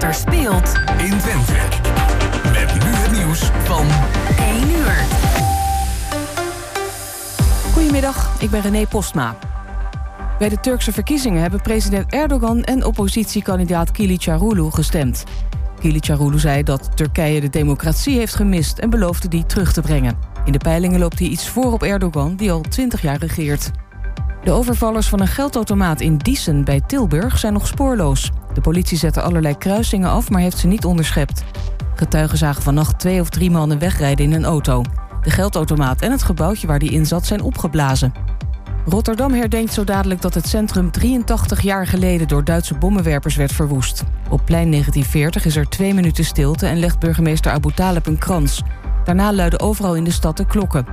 wat er speelt in Twente. Met nu het nieuws van 1 uur. Goedemiddag, ik ben René Postma. Bij de Turkse verkiezingen hebben president Erdogan en oppositiekandidaat Kılıçdaroğlu gestemd. Kılıçdaroğlu zei dat Turkije de democratie heeft gemist en beloofde die terug te brengen. In de peilingen loopt hij iets voor op Erdogan, die al 20 jaar regeert. De overvallers van een geldautomaat in Diesen bij Tilburg zijn nog spoorloos. De politie zette allerlei kruisingen af, maar heeft ze niet onderschept. Getuigen zagen vannacht twee of drie mannen wegrijden in een auto. De geldautomaat en het gebouwtje waar die in zat zijn opgeblazen. Rotterdam herdenkt zo dadelijk dat het centrum 83 jaar geleden door Duitse bommenwerpers werd verwoest. Op plein 1940 is er twee minuten stilte en legt burgemeester Abu Talib een krans. Daarna luiden overal in de stad de klokken.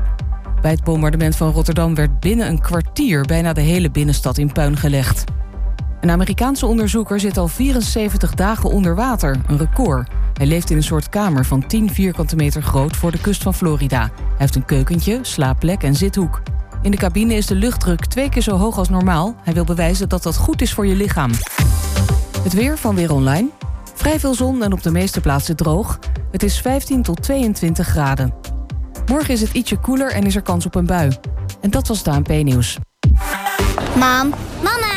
Bij het bombardement van Rotterdam werd binnen een kwartier bijna de hele binnenstad in puin gelegd. Een Amerikaanse onderzoeker zit al 74 dagen onder water, een record. Hij leeft in een soort kamer van 10 vierkante meter groot voor de kust van Florida. Hij heeft een keukentje, slaapplek en zithoek. In de cabine is de luchtdruk twee keer zo hoog als normaal. Hij wil bewijzen dat dat goed is voor je lichaam. Het weer van Weer Online. Vrij veel zon en op de meeste plaatsen droog. Het is 15 tot 22 graden. Morgen is het ietsje koeler en is er kans op een bui. En dat was het ANP-nieuws. Mam, mama,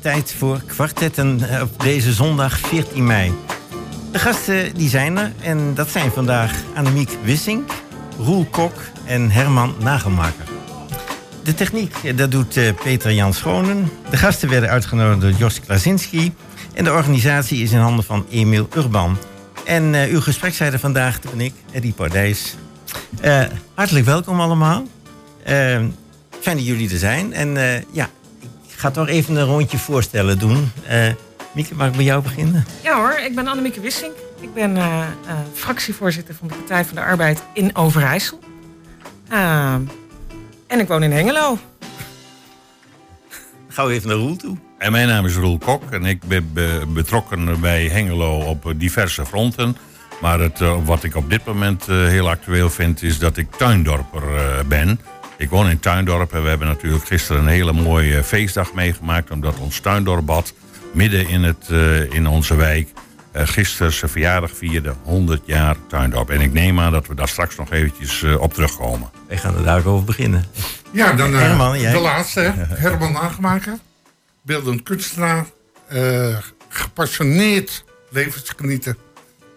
tijd voor kwartetten eh, op deze zondag 14 mei. De gasten die zijn er en dat zijn vandaag Annemiek Wissink, Roel Kok en Herman Nagelmaker. De techniek, eh, dat doet eh, Peter Jan Schonen. De gasten werden uitgenodigd door Jos Klasinski. En de organisatie is in handen van Emiel Urban. En uh, uw gespreksleider vandaag ben ik, Eddie Pardijs. Uh, hartelijk welkom allemaal. Fijn dat jullie er zijn. En ja, ga toch even een rondje voorstellen doen. Mieke, mag ik bij jou beginnen? Ja hoor, ik ben Annemieke Wissink. Ik ben fractievoorzitter van de Partij van de Arbeid in Overijssel. en ik woon in Hengelo. Gaan we even naar Roel toe. En mijn naam is Roel Kok en ik ben betrokken bij Hengelo op diverse fronten. Maar het, wat ik op dit moment heel actueel vind is dat ik tuindorper ben. Ik woon in Tuindorp en we hebben natuurlijk gisteren een hele mooie feestdag meegemaakt. Omdat ons tuindorpbad midden in, het, in onze wijk gisteren zijn verjaardag vierde 100 jaar tuindorp. En ik neem aan dat we daar straks nog eventjes op terugkomen. Wij gaan er daarover beginnen. Ja, dan Herman, jij? de laatste. Herman Nagemaker beeldend kunstenaar, uh, gepassioneerd levensgenieten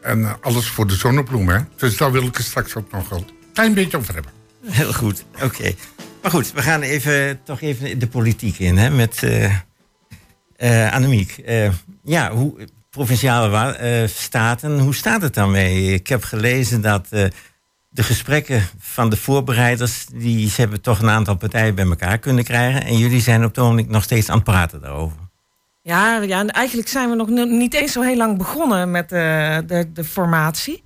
en uh, alles voor de zonnebloem. Hè? Dus daar wil ik het straks ook nog een klein beetje over hebben. Heel goed, oké. Maar goed, we gaan even, toch even de politiek in hè, met uh, Annemiek. ja, hoe, provinciale staten, hoe staat het daarmee? Ik heb gelezen dat de gesprekken van de voorbereiders, die ze hebben toch een aantal partijen bij elkaar kunnen krijgen. En jullie zijn op het nog steeds aan het praten daarover. Ja, ja en eigenlijk zijn we nog niet eens zo heel lang begonnen met de, de formatie.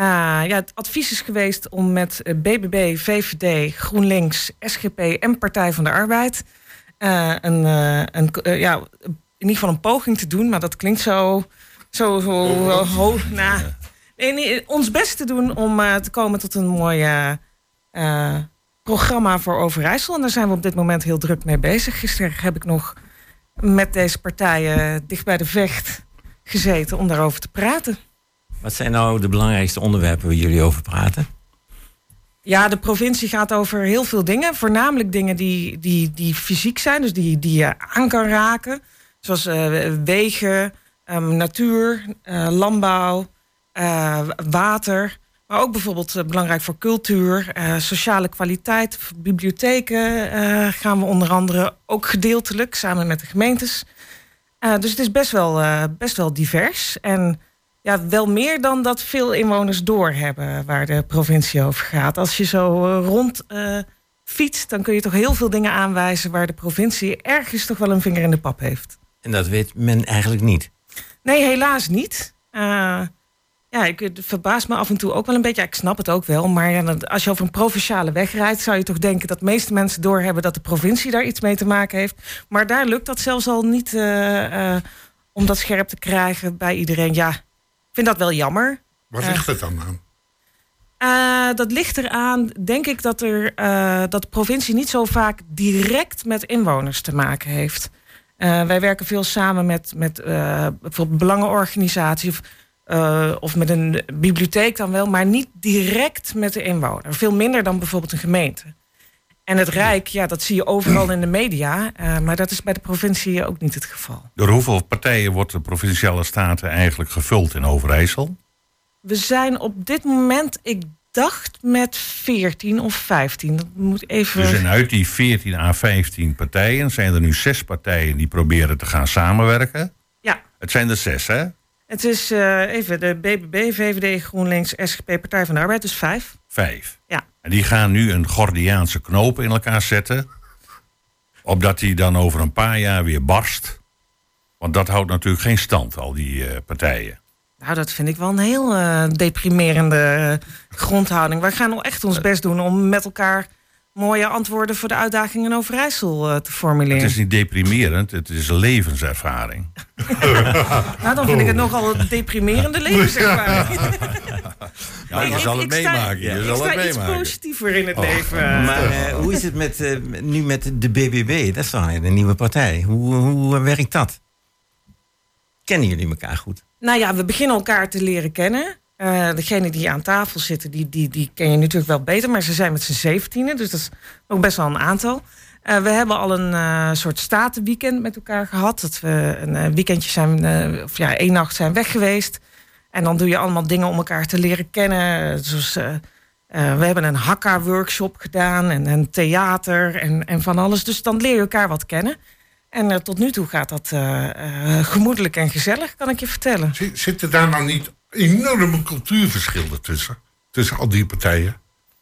Uh, ja, het advies is geweest om met BBB, VVD, GroenLinks, SGP en Partij van de Arbeid uh, een, uh, een ja, in ieder geval een poging te doen, maar dat klinkt zo, zo, zo hoog. Nou, nee, ons best te doen om te komen tot een mooi programma voor Overijssel. En daar zijn we op dit moment heel druk mee bezig. Gisteren heb ik nog met deze partijen dicht bij de vecht gezeten om daarover te praten. Wat zijn nou de belangrijkste onderwerpen waar jullie over praten? Ja, de provincie gaat over heel veel dingen. Voornamelijk dingen die, die, die fysiek zijn, dus die, die je aan kan raken. Zoals uh, wegen, um, natuur, uh, landbouw, uh, water. Maar ook bijvoorbeeld eh, belangrijk voor cultuur, eh, sociale kwaliteit, bibliotheken eh, gaan we onder andere ook gedeeltelijk samen met de gemeentes. Eh, dus het is best wel, eh, best wel divers. En ja, wel meer dan dat veel inwoners doorhebben waar de provincie over gaat. Als je zo eh, rond eh, fietst, dan kun je toch heel veel dingen aanwijzen waar de provincie ergens toch wel een vinger in de pap heeft. En dat weet men eigenlijk niet. Nee, helaas niet. Eh, ja, ik, het verbaast me af en toe ook wel een beetje. Ja, ik snap het ook wel. Maar ja, als je over een provinciale weg rijdt... zou je toch denken dat de meeste mensen doorhebben... dat de provincie daar iets mee te maken heeft. Maar daar lukt dat zelfs al niet om dat scherp te krijgen bij iedereen. Ja, vind dat wel jammer. Wat ligt het dan aan? Eh, dat ligt eraan, denk ik, dat, er, eh, dat de provincie niet zo vaak direct met inwoners te maken heeft. Eh, wij werken veel samen met, met bijvoorbeeld belangenorganisaties of, of met een bibliotheek dan wel, maar niet direct met de inwoner. Veel minder dan bijvoorbeeld een gemeente. En het Rijk, ja, dat zie je overal in de media, eh, maar dat is bij de provincie ook niet het geval. Door hoeveel partijen wordt de provinciale staten eigenlijk gevuld in Overijssel? We zijn op dit moment, ik dacht met 14 of 15. Dat moet even. Dus en uit die 14 à 15 partijen zijn er nu zes partijen die proberen te gaan samenwerken. Ja, Het zijn er zes, hè? het is eh, even de BBB, VVD, GroenLinks, SGP, Partij van de Arbeid, dus vijf. Vijf. Ja. En die gaan nu een Gordiaanse knoop in elkaar zetten. Opdat die dan over een paar jaar weer barst. Want dat houdt natuurlijk geen stand, al die eh, partijen. Nou, dat vind ik wel een heel eh, deprimerende eh, grondhouding. Wij gaan nog echt ons best doen om met elkaar mooie antwoorden voor de uitdagingen in Overijssel eh, te formuleren. Het is niet deprimerend, het is levenservaring. Nou, dan vind ik het nogal een deprimerende levenservaring. Ja, je Ik- zal het ik sta- meemaken. Je Ik zal sta het iets meemaken. positiever in het Oh. leven. Maar eh, hoe is het met, eh, nu met de BBB? Dat is dan een nieuwe partij. Hoe, hoe werkt dat? Kennen jullie elkaar goed? Nou ja, we beginnen elkaar te leren kennen. Eh degene die aan tafel zitten, die, die, die ken je natuurlijk wel beter. Maar ze zijn met z'n zeventienen, dus dat is nog best wel een aantal. Eh, we hebben al een eh, soort statenweekend met elkaar gehad. Dat we een weekendje zijn, of ja, één nacht zijn weg geweest. En dan doe je allemaal dingen om elkaar te leren kennen. Zoals, we hebben een hakka-workshop gedaan en een theater en, en van alles. Dus dan leer je elkaar wat kennen. En tot nu toe gaat dat gemoedelijk en gezellig, kan ik je vertellen. Zit- Zitten daar nou niet enorme cultuurverschillen tussen? Tussen al die partijen?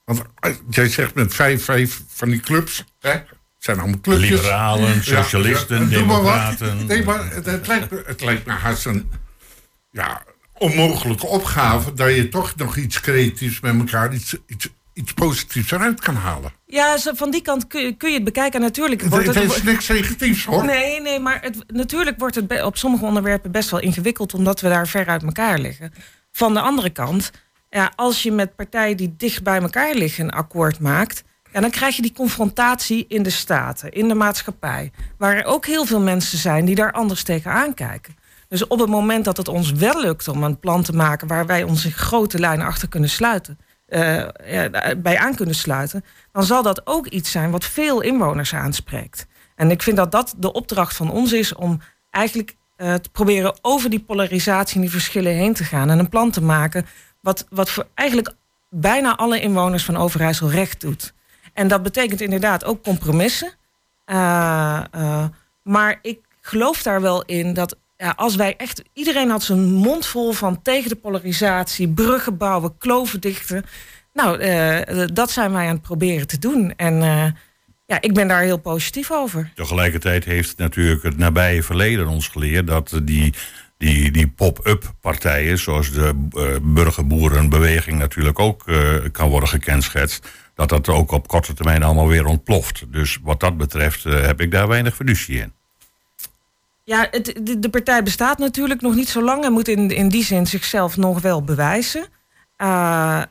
Want jij zegt met vijf, vijf van die clubs, hè? Het zijn allemaal clubjes. Liberalen, socialisten, maar democraten. Nee, maar het, het, lijkt, me- het lijkt me haast een ja, onmogelijke opgave... dat je toch nog iets creatiefs met elkaar, iets, iets, iets positiefs eruit kan halen. Ja, van die kant kun je, het bekijken. Natuurlijk wordt het het, is niks negatiefs, hoor. Nee, nee, maar het, natuurlijk wordt het op sommige onderwerpen best wel ingewikkeld, omdat we daar ver uit elkaar liggen. Van de andere kant, ja, als je met partijen die dicht bij elkaar liggen een akkoord maakt, ja, dan krijg je die confrontatie in de staten, in de maatschappij, waar er ook heel veel mensen zijn die daar anders tegenaan kijken. Dus op het moment dat het ons wel lukt om een plan te maken waar wij ons in grote lijnen achter kunnen sluiten, ja, bij aan kunnen sluiten, dan zal dat ook iets zijn wat veel inwoners aanspreekt. En ik vind dat dat de opdracht van ons is om eigenlijk eh, te proberen over die polarisatie en die verschillen heen te gaan en een plan te maken wat, wat voor eigenlijk bijna alle inwoners van Overijssel recht doet. En dat betekent inderdaad ook compromissen. Eh, maar ik geloof daar wel in dat ja, als wij echt. Iedereen had zijn mond vol van tegen de polarisatie, bruggen bouwen, kloven dichten. Nou, eh, dat zijn wij aan het proberen te doen. En eh, ja, ik ben daar heel positief over. Tegelijkertijd heeft natuurlijk het nabije verleden ons geleerd dat die, die, die pop-up partijen, zoals de eh, burgerboerenbeweging natuurlijk ook kan worden gekenschetst, dat dat ook op korte termijn allemaal weer ontploft. Dus wat dat betreft heb ik daar weinig fiducie in. Ja, het, de, de partij bestaat natuurlijk nog niet zo lang en moet in, in die zin zichzelf nog wel bewijzen. Uh,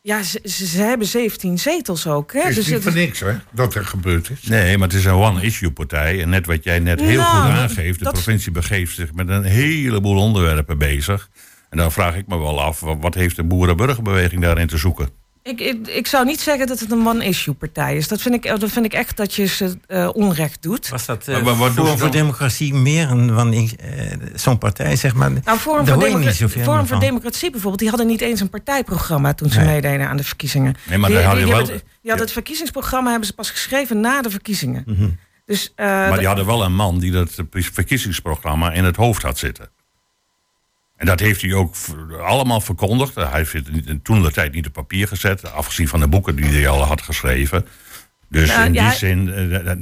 ja, ze, ze, ze, hebben 17 zetels ook. Hè? Het is dus niet het, voor niks, hè, dat er gebeurd is. Nee, maar het is een one-issue-partij. En net wat jij net heel Nou, goed aangeeft, de dat- provincie begeeft zich met een heleboel onderwerpen bezig. En dan vraag ik me wel af, wa- wat heeft de boerenburgerbeweging daarin te zoeken? Ik, ik, ik zou niet zeggen dat het een one-issue partij is. Dat vind, ik, dat vind ik echt dat je ze uh, onrecht doet. Was dat uh, maar, Forum voor Democratie meer een van uh, zo'n partij, zeg maar? Nou, Forum, voor, Democra Forum voor Democratie bijvoorbeeld, die hadden niet eens een partijprogramma toen ze nee. meededen aan de verkiezingen. Nee, maar die, die, wel... die hadden het verkiezingsprogramma hebben ze pas geschreven na de verkiezingen. Mm -hmm. dus, maar die hadden wel een man die dat verkiezingsprogramma in het hoofd had zitten. En dat heeft hij ook allemaal verkondigd. Hij heeft het toen de tijd niet op papier gezet, afgezien van de boeken die hij al had geschreven. Dus nou, in die zin,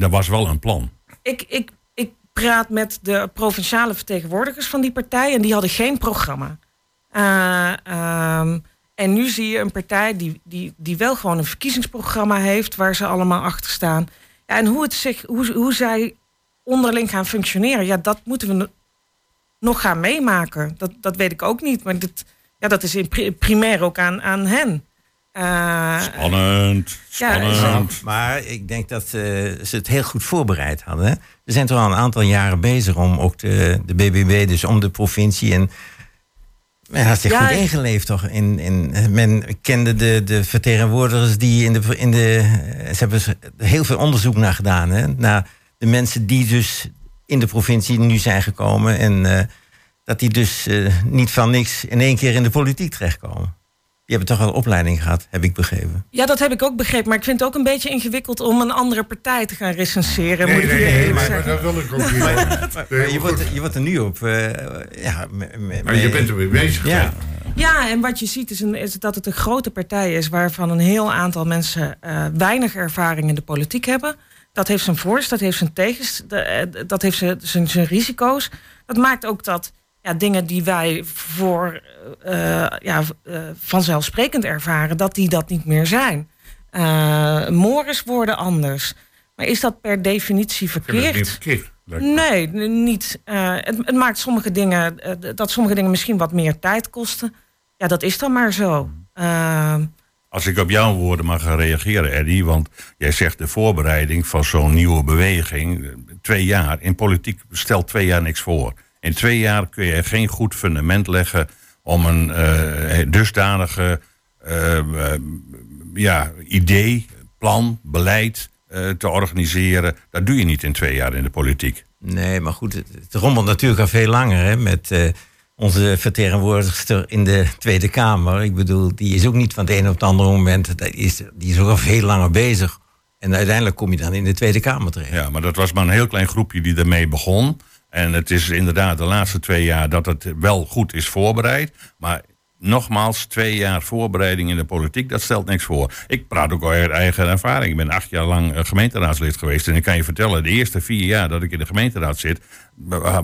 er was wel een plan. Ik, ik, ik praat met de provinciale vertegenwoordigers van die partij en die hadden geen programma. Uh, um, en nu zie je een partij die, die, die wel gewoon een verkiezingsprogramma heeft waar ze allemaal achter staan. Ja, en hoe, het zich, hoe, hoe zij onderling gaan functioneren, ja, dat moeten we nog gaan meemaken. Dat, dat weet ik ook niet. Maar dat, ja, dat is in primair ook aan, aan hen. Uh, spannend, spannend. Ja, maar ik denk dat uh, ze het heel goed voorbereid hadden. We zijn toch al een aantal jaren bezig om ook de, de BBB, dus om de provincie. En men had zich ja, goed ingeleefd toch? In, in, men kende de, de vertegenwoordigers die in de, in de... Ze hebben heel veel onderzoek naar gedaan. Hè? Naar de mensen die dus in de provincie nu zijn gekomen. En uh, dat die dus uh, niet van niks in één keer in de politiek terechtkomen. Die hebben toch wel opleiding gehad, heb ik begrepen. Ja, dat heb ik ook begrepen. Maar ik vind het ook een beetje ingewikkeld om een andere partij te gaan recenseren. Nee, nee, nee, maar, maar, dat wil ik ook niet. maar, je, wordt, je wordt er nu op. Uh, ja, maar je bent er weer bezig. Ja. Ja, en wat je ziet is, een, is, dat het een grote partij is waarvan een heel aantal mensen uh, weinig ervaring in de politiek hebben. Dat heeft zijn voor's, dat heeft zijn tegens, dat heeft zijn, zijn, zijn risico's. Dat maakt ook dat ja, dingen die wij voor uh, ja, uh, vanzelfsprekend ervaren, dat die dat niet meer zijn. Uh, mores worden anders. Maar is dat per definitie verkeerd? Niet verkeerd nee, niet. Het, het, maakt sommige dingen, dat sommige dingen misschien wat meer tijd kosten. Ja, dat is dan maar zo. Als ik op jouw woorden mag gaan reageren, Eddie, want jij zegt de voorbereiding van zo'n nieuwe beweging, twee jaar, in politiek stelt twee jaar niks voor. In twee jaar kun je geen goed fundament leggen om een uh, dusdanige ja, idee, plan, beleid te organiseren. Dat doe je niet in twee jaar in de politiek. Nee, maar goed, het, het rommelt natuurlijk al veel langer hè, met onze vertegenwoordigster in de Tweede Kamer. Ik bedoel, die is ook niet van het een op het andere moment. Die is, die is ook al veel langer bezig. En uiteindelijk kom je dan in de Tweede Kamer terecht. Ja, maar dat was maar een heel klein groepje die ermee begon. En het is inderdaad de laatste twee jaar dat het wel goed is voorbereid. Maar nogmaals, twee jaar voorbereiding in de politiek, dat stelt niks voor. Ik praat ook uit eigen ervaring. Ik ben acht jaar lang gemeenteraadslid geweest. En ik kan je vertellen, de eerste vier jaar dat ik in de gemeenteraad zit,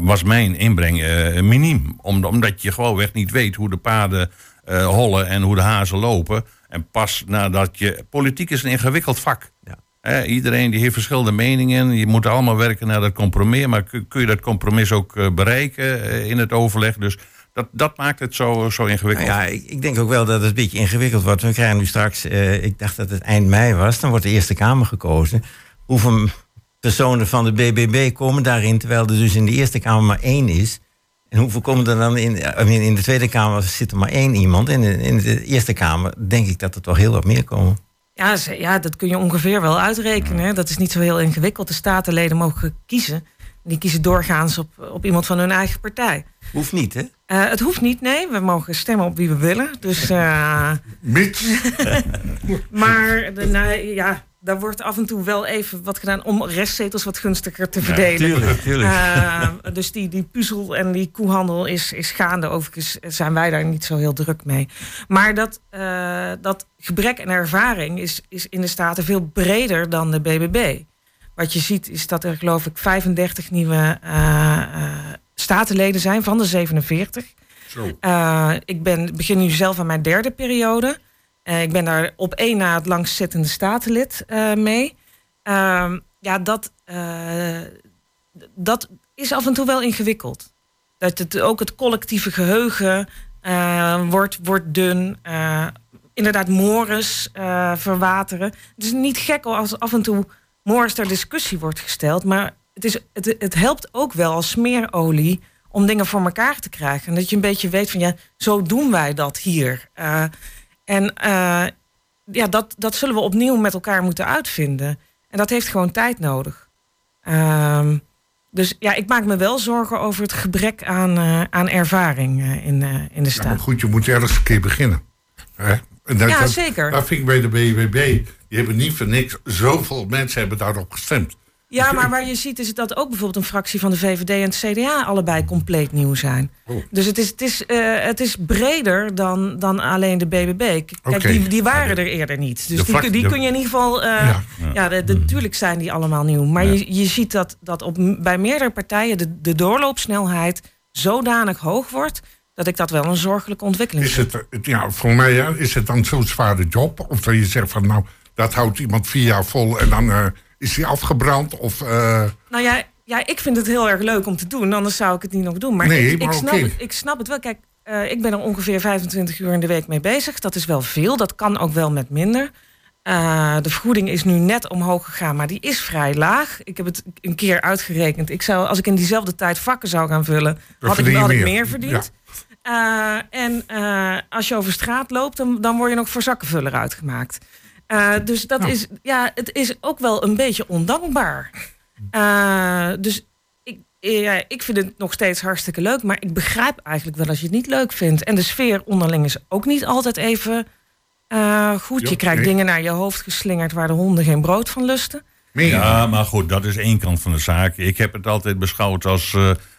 was mijn inbreng uh, miniem. omdat je gewoonweg niet weet hoe de paden uh, hollen en hoe de hazen lopen. En pas nadat je. Politiek is een ingewikkeld vak. Ja iedereen die heeft verschillende meningen. Je moet allemaal werken naar dat compromis. Maar kun je dat compromis ook bereiken in het overleg? Dus dat, dat maakt het zo, zo ingewikkeld. Nou ja, ik, ik, denk ook wel dat het een beetje ingewikkeld wordt. We krijgen nu straks, uh, ik dacht dat het eind mei was, dan wordt de Eerste Kamer gekozen. Hoeveel personen van de BBB komen daarin, terwijl er dus in de Eerste Kamer maar één is? En hoeveel komen er dan in, in de Tweede Kamer zit er maar één iemand. En in, in de Eerste Kamer denk ik dat er toch heel wat meer komen. Ja, ja, dat kun je ongeveer wel uitrekenen. Dat is niet zo heel ingewikkeld. De statenleden mogen kiezen. Die kiezen doorgaans op, op iemand van hun eigen partij. Hoeft niet, hè? Uh, het hoeft niet, nee. We mogen stemmen op wie we willen. Dus. Uh, maar de, nou, ja, daar wordt af en toe wel even wat gedaan om restzetels wat gunstiger te verdelen. Ja, tuurlijk, tuurlijk. Uh, dus die, die puzzel en die koehandel is, is gaande. Overigens zijn wij daar niet zo heel druk mee. Maar dat, uh, dat gebrek aan ervaring is, is in de Staten veel breder dan de BBB. Wat je ziet is dat er geloof ik 35 nieuwe uh, statenleden zijn van de 47. Zo. ik ben, begin nu zelf aan mijn derde periode. Uh, ik ben daar op één na het langstzittende statenlid uh, mee. Uh, ja, dat, dat is af en toe wel ingewikkeld. Dat het, ook het collectieve geheugen wordt, wordt dun. inderdaad, mores verwateren. Het is niet gek als af en toe mores ter discussie wordt gesteld. Maar het, is, het, het helpt ook wel als smeerolie om dingen voor elkaar te krijgen. En dat je een beetje weet van ja, zo doen wij dat hier. En uh, ja, dat, dat zullen we opnieuw met elkaar moeten uitvinden. En dat heeft gewoon tijd nodig. Ehm, dus ja, ik maak me wel zorgen over het gebrek aan, eh, aan ervaring eh, in, eh, in de Ja, maar goed, je moet ergens een keer beginnen. Hè? En dat- Ja, dat- zeker. Dat vind ik bij de BWB. Die hebben niet voor niks. Zoveel mensen hebben daarop gestemd. Ja, maar waar je ziet is dat ook bijvoorbeeld een fractie van de VVD en het CDA allebei compleet nieuw zijn. Oh. Dus het is, het is, eh, het is breder dan, dan alleen de BBB. Kijk, die, die waren er eerder niet. Dus die, die kun je in ieder geval. eh, Ja. de- natuurlijk zijn die allemaal nieuw. Maar je, je ziet dat, dat op, bij meerdere partijen de, de doorloopsnelheid zodanig hoog wordt. dat ik dat wel een zorgelijke ontwikkeling Is vind. het, ja, voor mij ja, is het dan zo'n zware job? Of dat je zegt van nou, dat houdt iemand vier jaar vol en dan eh, is hij afgebrand? Of, eh, Nou ja, ja, ik vind het heel erg leuk om te doen. Anders zou ik het niet nog doen. Maar, Nee, ik, maar ik, snap, het, ik snap het wel. Kijk, eh, ik ben er ongeveer 25 uur in de week mee bezig. Dat is wel veel. Dat kan ook wel met minder. Eh, de vergoeding is nu net omhoog gegaan, maar die is vrij laag. Ik heb het een keer uitgerekend. Ik zou, als ik in diezelfde tijd vakken zou gaan vullen, had ik, meer. meer verdiend. En als je over straat loopt, dan, dan word je nog voor zakkenvuller uitgemaakt. Eh, dus dat Nou. is, ja, het is ook wel een beetje ondankbaar. Eh, dus ik, ja, ik vind het nog steeds hartstikke leuk, maar ik begrijp eigenlijk wel als je het niet leuk vindt. En de sfeer onderling is ook niet altijd even eh, goed. Je krijgt nee. dingen naar je hoofd geslingerd waar de honden geen brood van lusten. Ja, maar goed, dat is één kant van de zaak. Ik heb het altijd beschouwd als.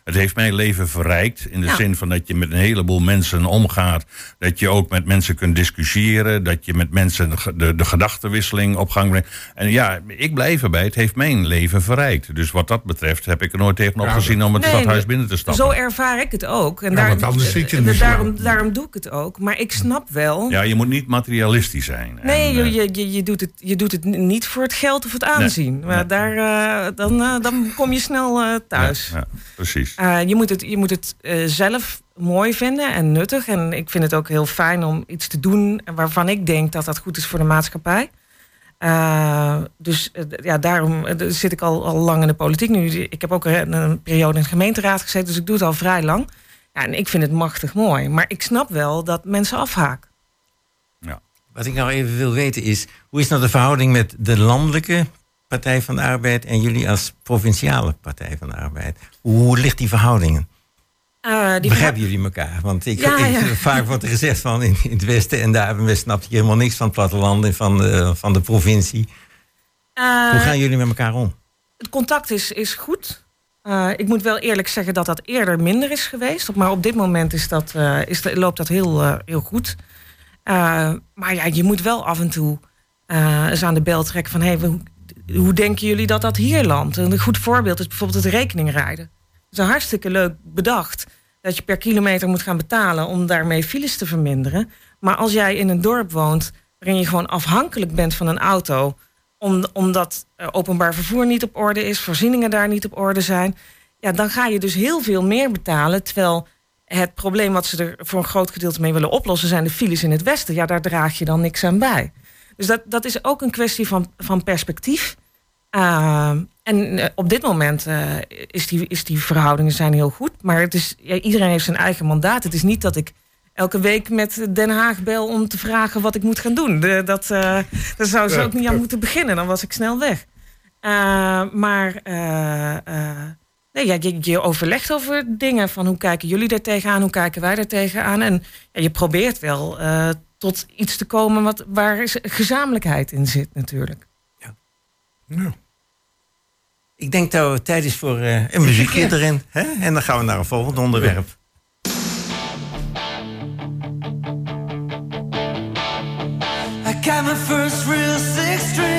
Het heeft mijn leven verrijkt. In de Ja. zin van dat je met een heleboel mensen omgaat. Dat je ook met mensen kunt discussiëren. Dat je met mensen de, de, gedachtenwisseling op gang brengt. En ja, ik blijf erbij. Het heeft mijn leven verrijkt. Dus wat dat betreft heb ik er nooit tegenop Ja, gezien om het Nee, stadhuis binnen te stappen. Zo ervaar ik het ook. En Ja, want anders zit je in de daarom, sla. daarom doe ik het ook. Maar ik snap wel. Ja, je moet niet materialistisch zijn. Nee, En, je, eh, je, je, je doet het, je doet het niet voor het geld of het aanzien. Maar nee. daar, eh, dan, eh, dan kom je snel thuis. ja, ja, precies. Eh, je moet het, je moet het eh, zelf mooi vinden en nuttig. En ik vind het ook heel fijn om iets te doen waarvan ik denk dat dat goed is voor de maatschappij. Eh, dus ja, daarom zit ik al, al lang in de politiek nu. Ik heb ook een, periode in de gemeenteraad gezeten, dus ik doe het al vrij lang. Ja, en ik vind het machtig mooi. Maar ik snap wel dat mensen afhaken. Wat ik nou even wil weten is, hoe is nou de verhouding met de landelijke Partij van de Arbeid en jullie als provinciale Partij van de Arbeid? Hoe ligt die verhoudingen? Eh, die Begrijpen jullie elkaar? Want ik, Ja, ik- ja. vaak wordt er gezegd van in, in het Westen en daar we snapt je helemaal niks van het platteland en van de, van de provincie. Eh, Hoe gaan jullie met elkaar om? Het contact is, is goed. Eh, ik moet wel eerlijk zeggen dat dat eerder minder is geweest. Maar op dit moment is dat, eh, is loopt dat heel, eh, heel goed. Eh, maar ja, je moet wel af en toe eh, eens aan de bel trekken van... Hey, hoe, denken jullie dat dat hier landt? Een goed voorbeeld is bijvoorbeeld het rekeningrijden. Het is een hartstikke leuk bedacht dat je per kilometer moet gaan betalen... om daarmee files te verminderen. Maar als jij in een dorp woont waarin je gewoon afhankelijk bent van een auto... Om, omdat openbaar vervoer niet op orde is, voorzieningen daar niet op orde zijn... Ja, dan ga je dus heel veel meer betalen... terwijl het probleem wat ze er voor een groot gedeelte mee willen oplossen... zijn de files in het westen. Ja, daar draag je dan niks aan bij. Dus dat, dat is ook een kwestie van, van perspectief. Uh, en uh, op dit moment uh, is, die, is die verhoudingen zijn heel goed. Maar het is, ja, iedereen heeft zijn eigen mandaat. Het is niet dat ik elke week met Den Haag bel om te vragen wat ik moet gaan doen. De, dat, uh, daar zou ze ook niet aan moeten beginnen. Dan was ik snel weg. Uh, maar nee, ja, je, je, overlegt over dingen. Van hoe kijken jullie daar tegenaan? Hoe kijken wij daar tegenaan? En ja, je probeert wel tot iets te komen wat, waar gezamenlijkheid in zit natuurlijk. Ja. Nou. Ik denk dat het tijd is voor uh, een muziekje ja. erin. Hè? En dan gaan we naar een volgend onderwerp. I got my first real six string,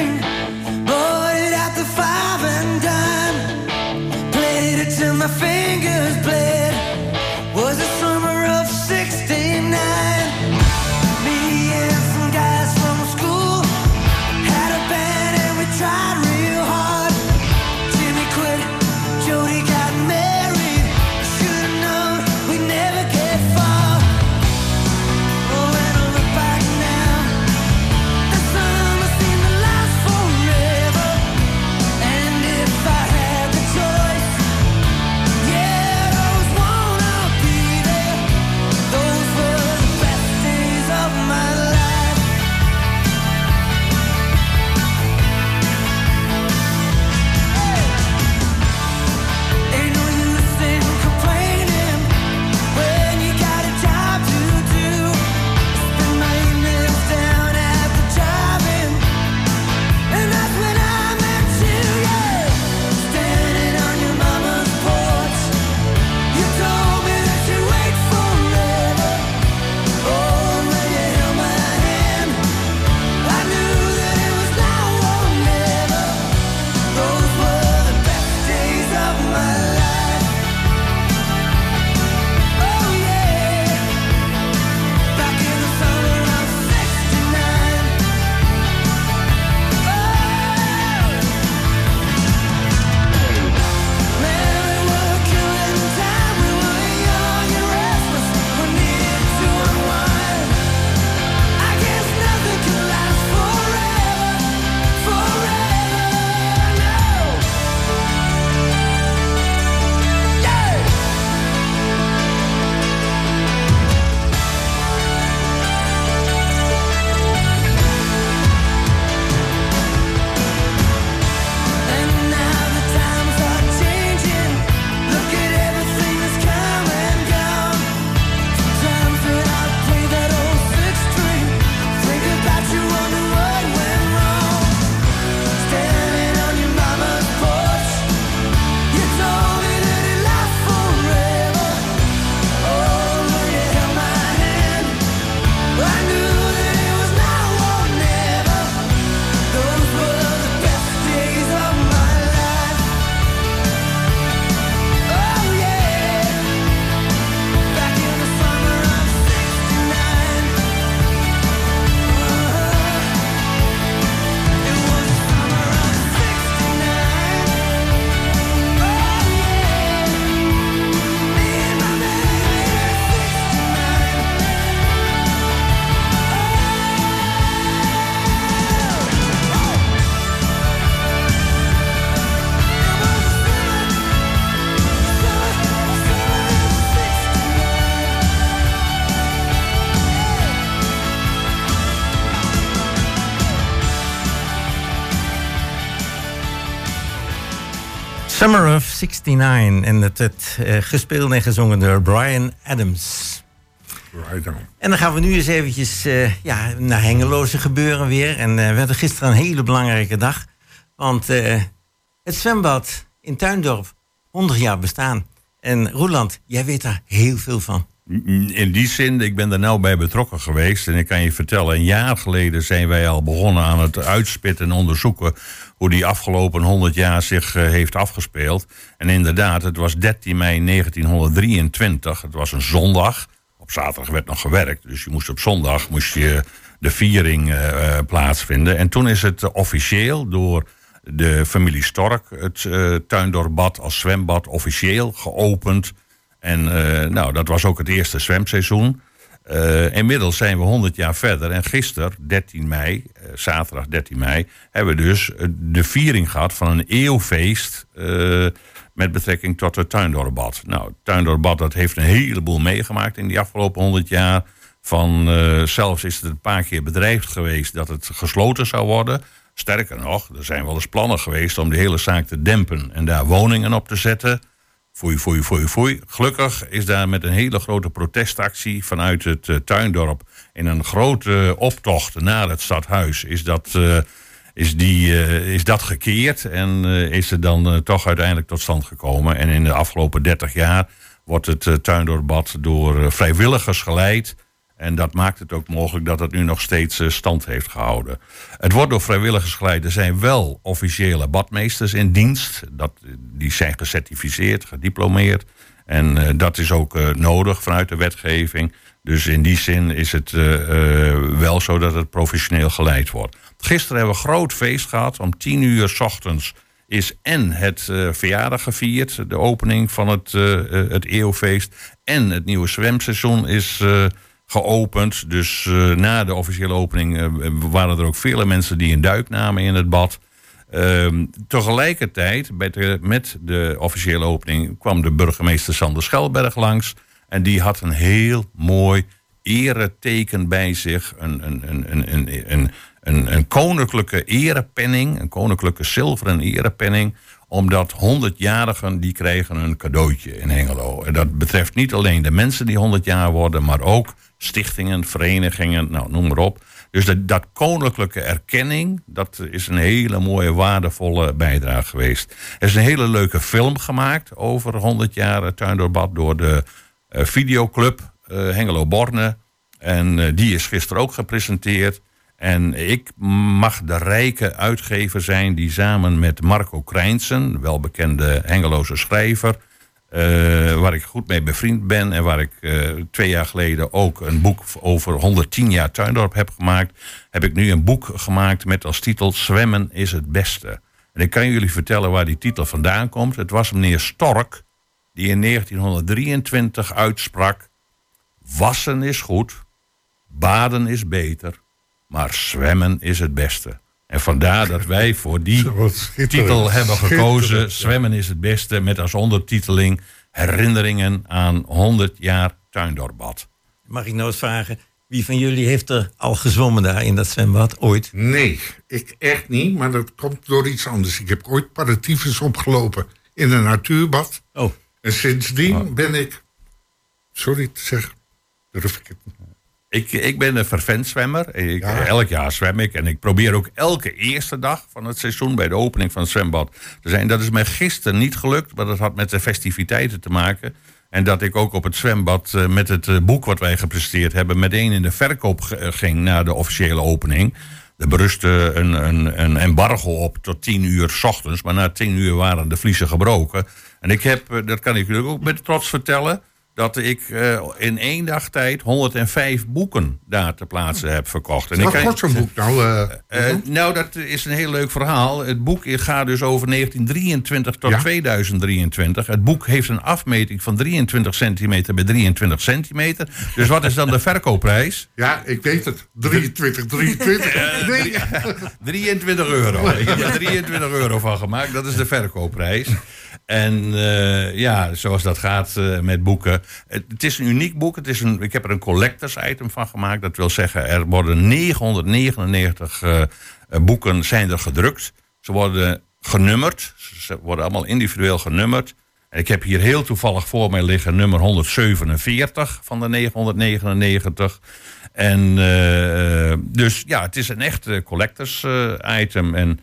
69. En het werd eh, gespeeld en gezongen door Brian Adams. Right on. En dan gaan we nu eens eventjes eh, ja, naar Hengeloze gebeuren weer. En eh, we hadden gisteren een hele belangrijke dag. Want het zwembad in Tuindorp, 100 jaar bestaan. En Roeland, jij weet daar heel veel van. In die zin, ik ben er nou bij betrokken geweest. En ik kan je vertellen, een jaar geleden zijn wij al begonnen aan het uitspitten en onderzoeken hoe die afgelopen 100 jaar zich eh, heeft afgespeeld. En inderdaad, het was 13 mei 1923. Het was een zondag. Op zaterdag werd nog gewerkt. Dus je moest op zondag moest je de viering eh, eh, plaatsvinden. En toen is het officieel door de familie Stork, het eh Tuindorpbad als zwembad, officieel geopend. En eh, nou, dat was ook het eerste zwemseizoen. Eh, inmiddels zijn we 100 jaar verder. En gisteren, 13 mei, eh, zaterdag 13 mei, hebben we dus de viering gehad van een eeuwfeest. met betrekking tot het Tuindorpbad. Nou, het Tuindorpbad dat heeft een heleboel meegemaakt in die afgelopen 100 jaar. Van, zelfs is het een paar keer bedreigd geweest dat het gesloten zou worden. Sterker nog, er zijn wel eens plannen geweest om de hele zaak te dempen en daar woningen op te zetten. Foei, foei, foei, foei. Gelukkig is daar met een hele grote protestactie vanuit het eh, tuindorp in een grote optocht naar het stadhuis is dat, eh, is die, eh, is dat gekeerd en eh, is het dan eh, toch uiteindelijk tot stand gekomen. En in de afgelopen 30 jaar wordt het tuindorpbad door eh, vrijwilligers geleid. En dat maakt het ook mogelijk dat het nu nog steeds eh, stand heeft gehouden. Het wordt door vrijwilligers geleid. Er zijn wel officiële badmeesters in dienst. Dat, die zijn gecertificeerd, gediplomeerd. En eh, dat is ook eh, nodig vanuit de wetgeving. Dus in die zin is het eh, eh, wel zo dat het professioneel geleid wordt. Gisteren hebben we een groot feest gehad. Om tien uur s ochtends is en het eh, verjaardag gevierd. De opening van het, eh, eh, het eeuwfeest. En het nieuwe zwemseizoen is eh, geopend. Dus eh, na de officiële opening eh, waren er ook vele mensen die een duik namen in het bad. Ehm, tegelijkertijd, met de, met de officiële opening, kwam de burgemeester Sander Schelberg langs. En die had een heel mooi ereteken bij zich. Een, een, een, een koninklijke erepenning, een koninklijke zilveren erepenning omdat 100-jarigen die kregen een cadeautje in Hengelo. En dat betreft niet alleen de mensen die 100 jaar worden, maar ook stichtingen, verenigingen, nou, noem maar op. Dus dat, koninklijke erkenning, dat is een hele mooie, waardevolle bijdrage geweest. Er is een hele leuke film gemaakt over 100 jaar Tuindoorbad door de eh, videoclub eh, Hengelo Borne. En eh, die is gisteren ook gepresenteerd. En ik mag de rijke uitgever zijn die samen met Marco Krijnsen, welbekende Hengeloze schrijver, eh, waar ik goed mee bevriend ben en waar ik eh, twee jaar geleden ook een boek over 110 jaar Tuindorp heb gemaakt, heb ik nu een boek gemaakt met als titel Zwemmen is het beste. En ik kan jullie vertellen waar die titel vandaan komt. Het was meneer Stork die in 1923 uitsprak: Wassen is goed, baden is beter, maar zwemmen is het beste. En vandaar dat wij voor die titel hebben gekozen. Zwemmen is het beste. Met als ondertiteling herinneringen aan 100 jaar Tuindorpbad. Mag ik nou eens vragen, wie van jullie heeft er al gezwommen daar in dat zwembad ooit? Nee, ik echt niet, maar dat komt door iets anders. Ik heb ooit paratyfus opgelopen in een natuurbad. Oh. En sindsdien ben ik, sorry te zeggen, durf ik het niet. Ik, ik ben een vervent zwemmer. Ik, Elk jaar zwem ik. En ik probeer ook elke eerste dag van het seizoen bij de opening van het zwembad te zijn. Dat is mij gisteren niet gelukt, maar dat had met de festiviteiten te maken. En dat ik ook op het zwembad eh, met het eh, boek wat wij gepresenteerd hebben... meteen in de verkoop eh, ging na de officiële opening. Er berustte een, een, een embargo op tot tien uur s ochtends. Maar na tien uur waren de vliezen gebroken. En ik heb, dat kan ik jullie ook met trots vertellen... dat ik eh, in één dag tijd 105 boeken daar te plaatsen heb verkocht. En Wat wordt zo'n boek nou? eh, eh, nou, dat is een heel leuk verhaal. Het boek gaat dus over 1923 tot 2023. Het boek heeft een afmeting van 23 centimeter bij 23 centimeter. Dus wat is dan de verkoopprijs? ja, ik weet het. 23, 23. Nee. 23 euro. Ik heb er 23 euro van gemaakt. Dat is de verkoopprijs. En eh, ja, zoals dat gaat eh, met boeken. Het, is een uniek boek. Het is een, ik heb er een collectors item van gemaakt. Dat wil zeggen, er worden 999 eh, boeken zijn er gedrukt. Ze worden genummerd. Ze worden allemaal individueel genummerd. En ik heb hier heel toevallig voor mij liggen nummer 147 van de 999. En dus ja, het is een echt collectors item. En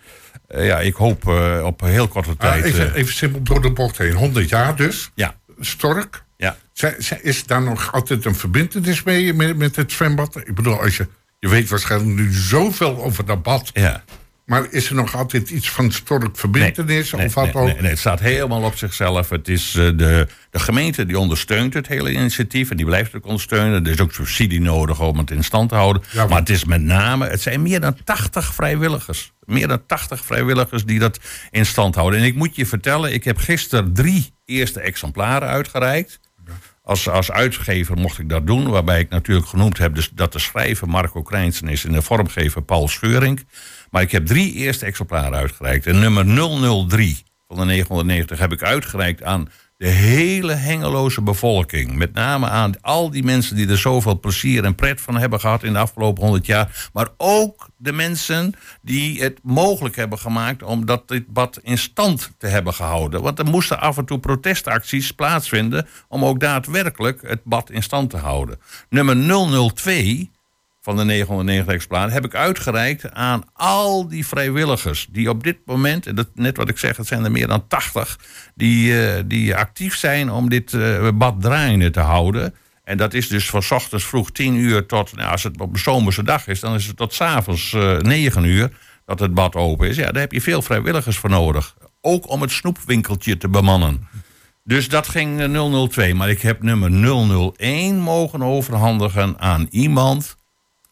ja, ik hoop eh, op heel korte Ah, tijd. even, eh, even simpel door de bocht heen. 100 jaar dus. ja, Stork. ja. Zij- zij- Is daar nog altijd een verbindenis mee met, met het zwembad? Ik bedoel, als je, je weet waarschijnlijk nu zoveel over dat bad. ja. Maar is er nog altijd iets van Stork verbindenis? Nee, of wat nee, ook? nee, het staat helemaal op zichzelf. Het is eh, de, de gemeente die ondersteunt het hele initiatief. En die blijft het ook ondersteunen. Er is ook subsidie nodig om het in stand te houden. Ja, maar- maar het is met name, het zijn meer dan 80 vrijwilligers. Meer dan 80 vrijwilligers die dat in stand houden. En ik moet je vertellen, ik heb gisteren drie eerste exemplaren uitgereikt. Als, als uitgever mocht ik dat doen, waarbij ik natuurlijk genoemd heb dus dat de schrijver Marco Krijnsen is en de vormgever Paul Scheurink. Maar ik heb drie eerste exemplaren uitgereikt. En nummer 003 van de 990 heb ik uitgereikt aan de hele Hengeloze bevolking. Met name aan al die mensen die er zoveel plezier en pret van hebben gehad in de afgelopen 100 jaar. Maar ook de mensen die het mogelijk hebben gemaakt om dat dit bad in stand te hebben gehouden. Want er moesten af en toe protestacties plaatsvinden om ook daadwerkelijk het bad in stand te houden. Nummer 002 van de 990 exemplaren heb ik uitgereikt aan al die vrijwilligers die op dit moment, en dat, net wat ik zeg, het zijn er meer dan 80, die, eh, die actief zijn om dit eh, bad draaiende te houden. En dat is dus van ochtends vroeg 10 uur tot, nou, als het op een zomerse dag is, dan is het tot s'avonds avonds 9 uur dat het bad open is. Ja, daar heb je veel vrijwilligers voor nodig. Ook om het snoepwinkeltje te bemannen. Dus dat ging eh, 002. Maar ik heb nummer 001 mogen overhandigen aan iemand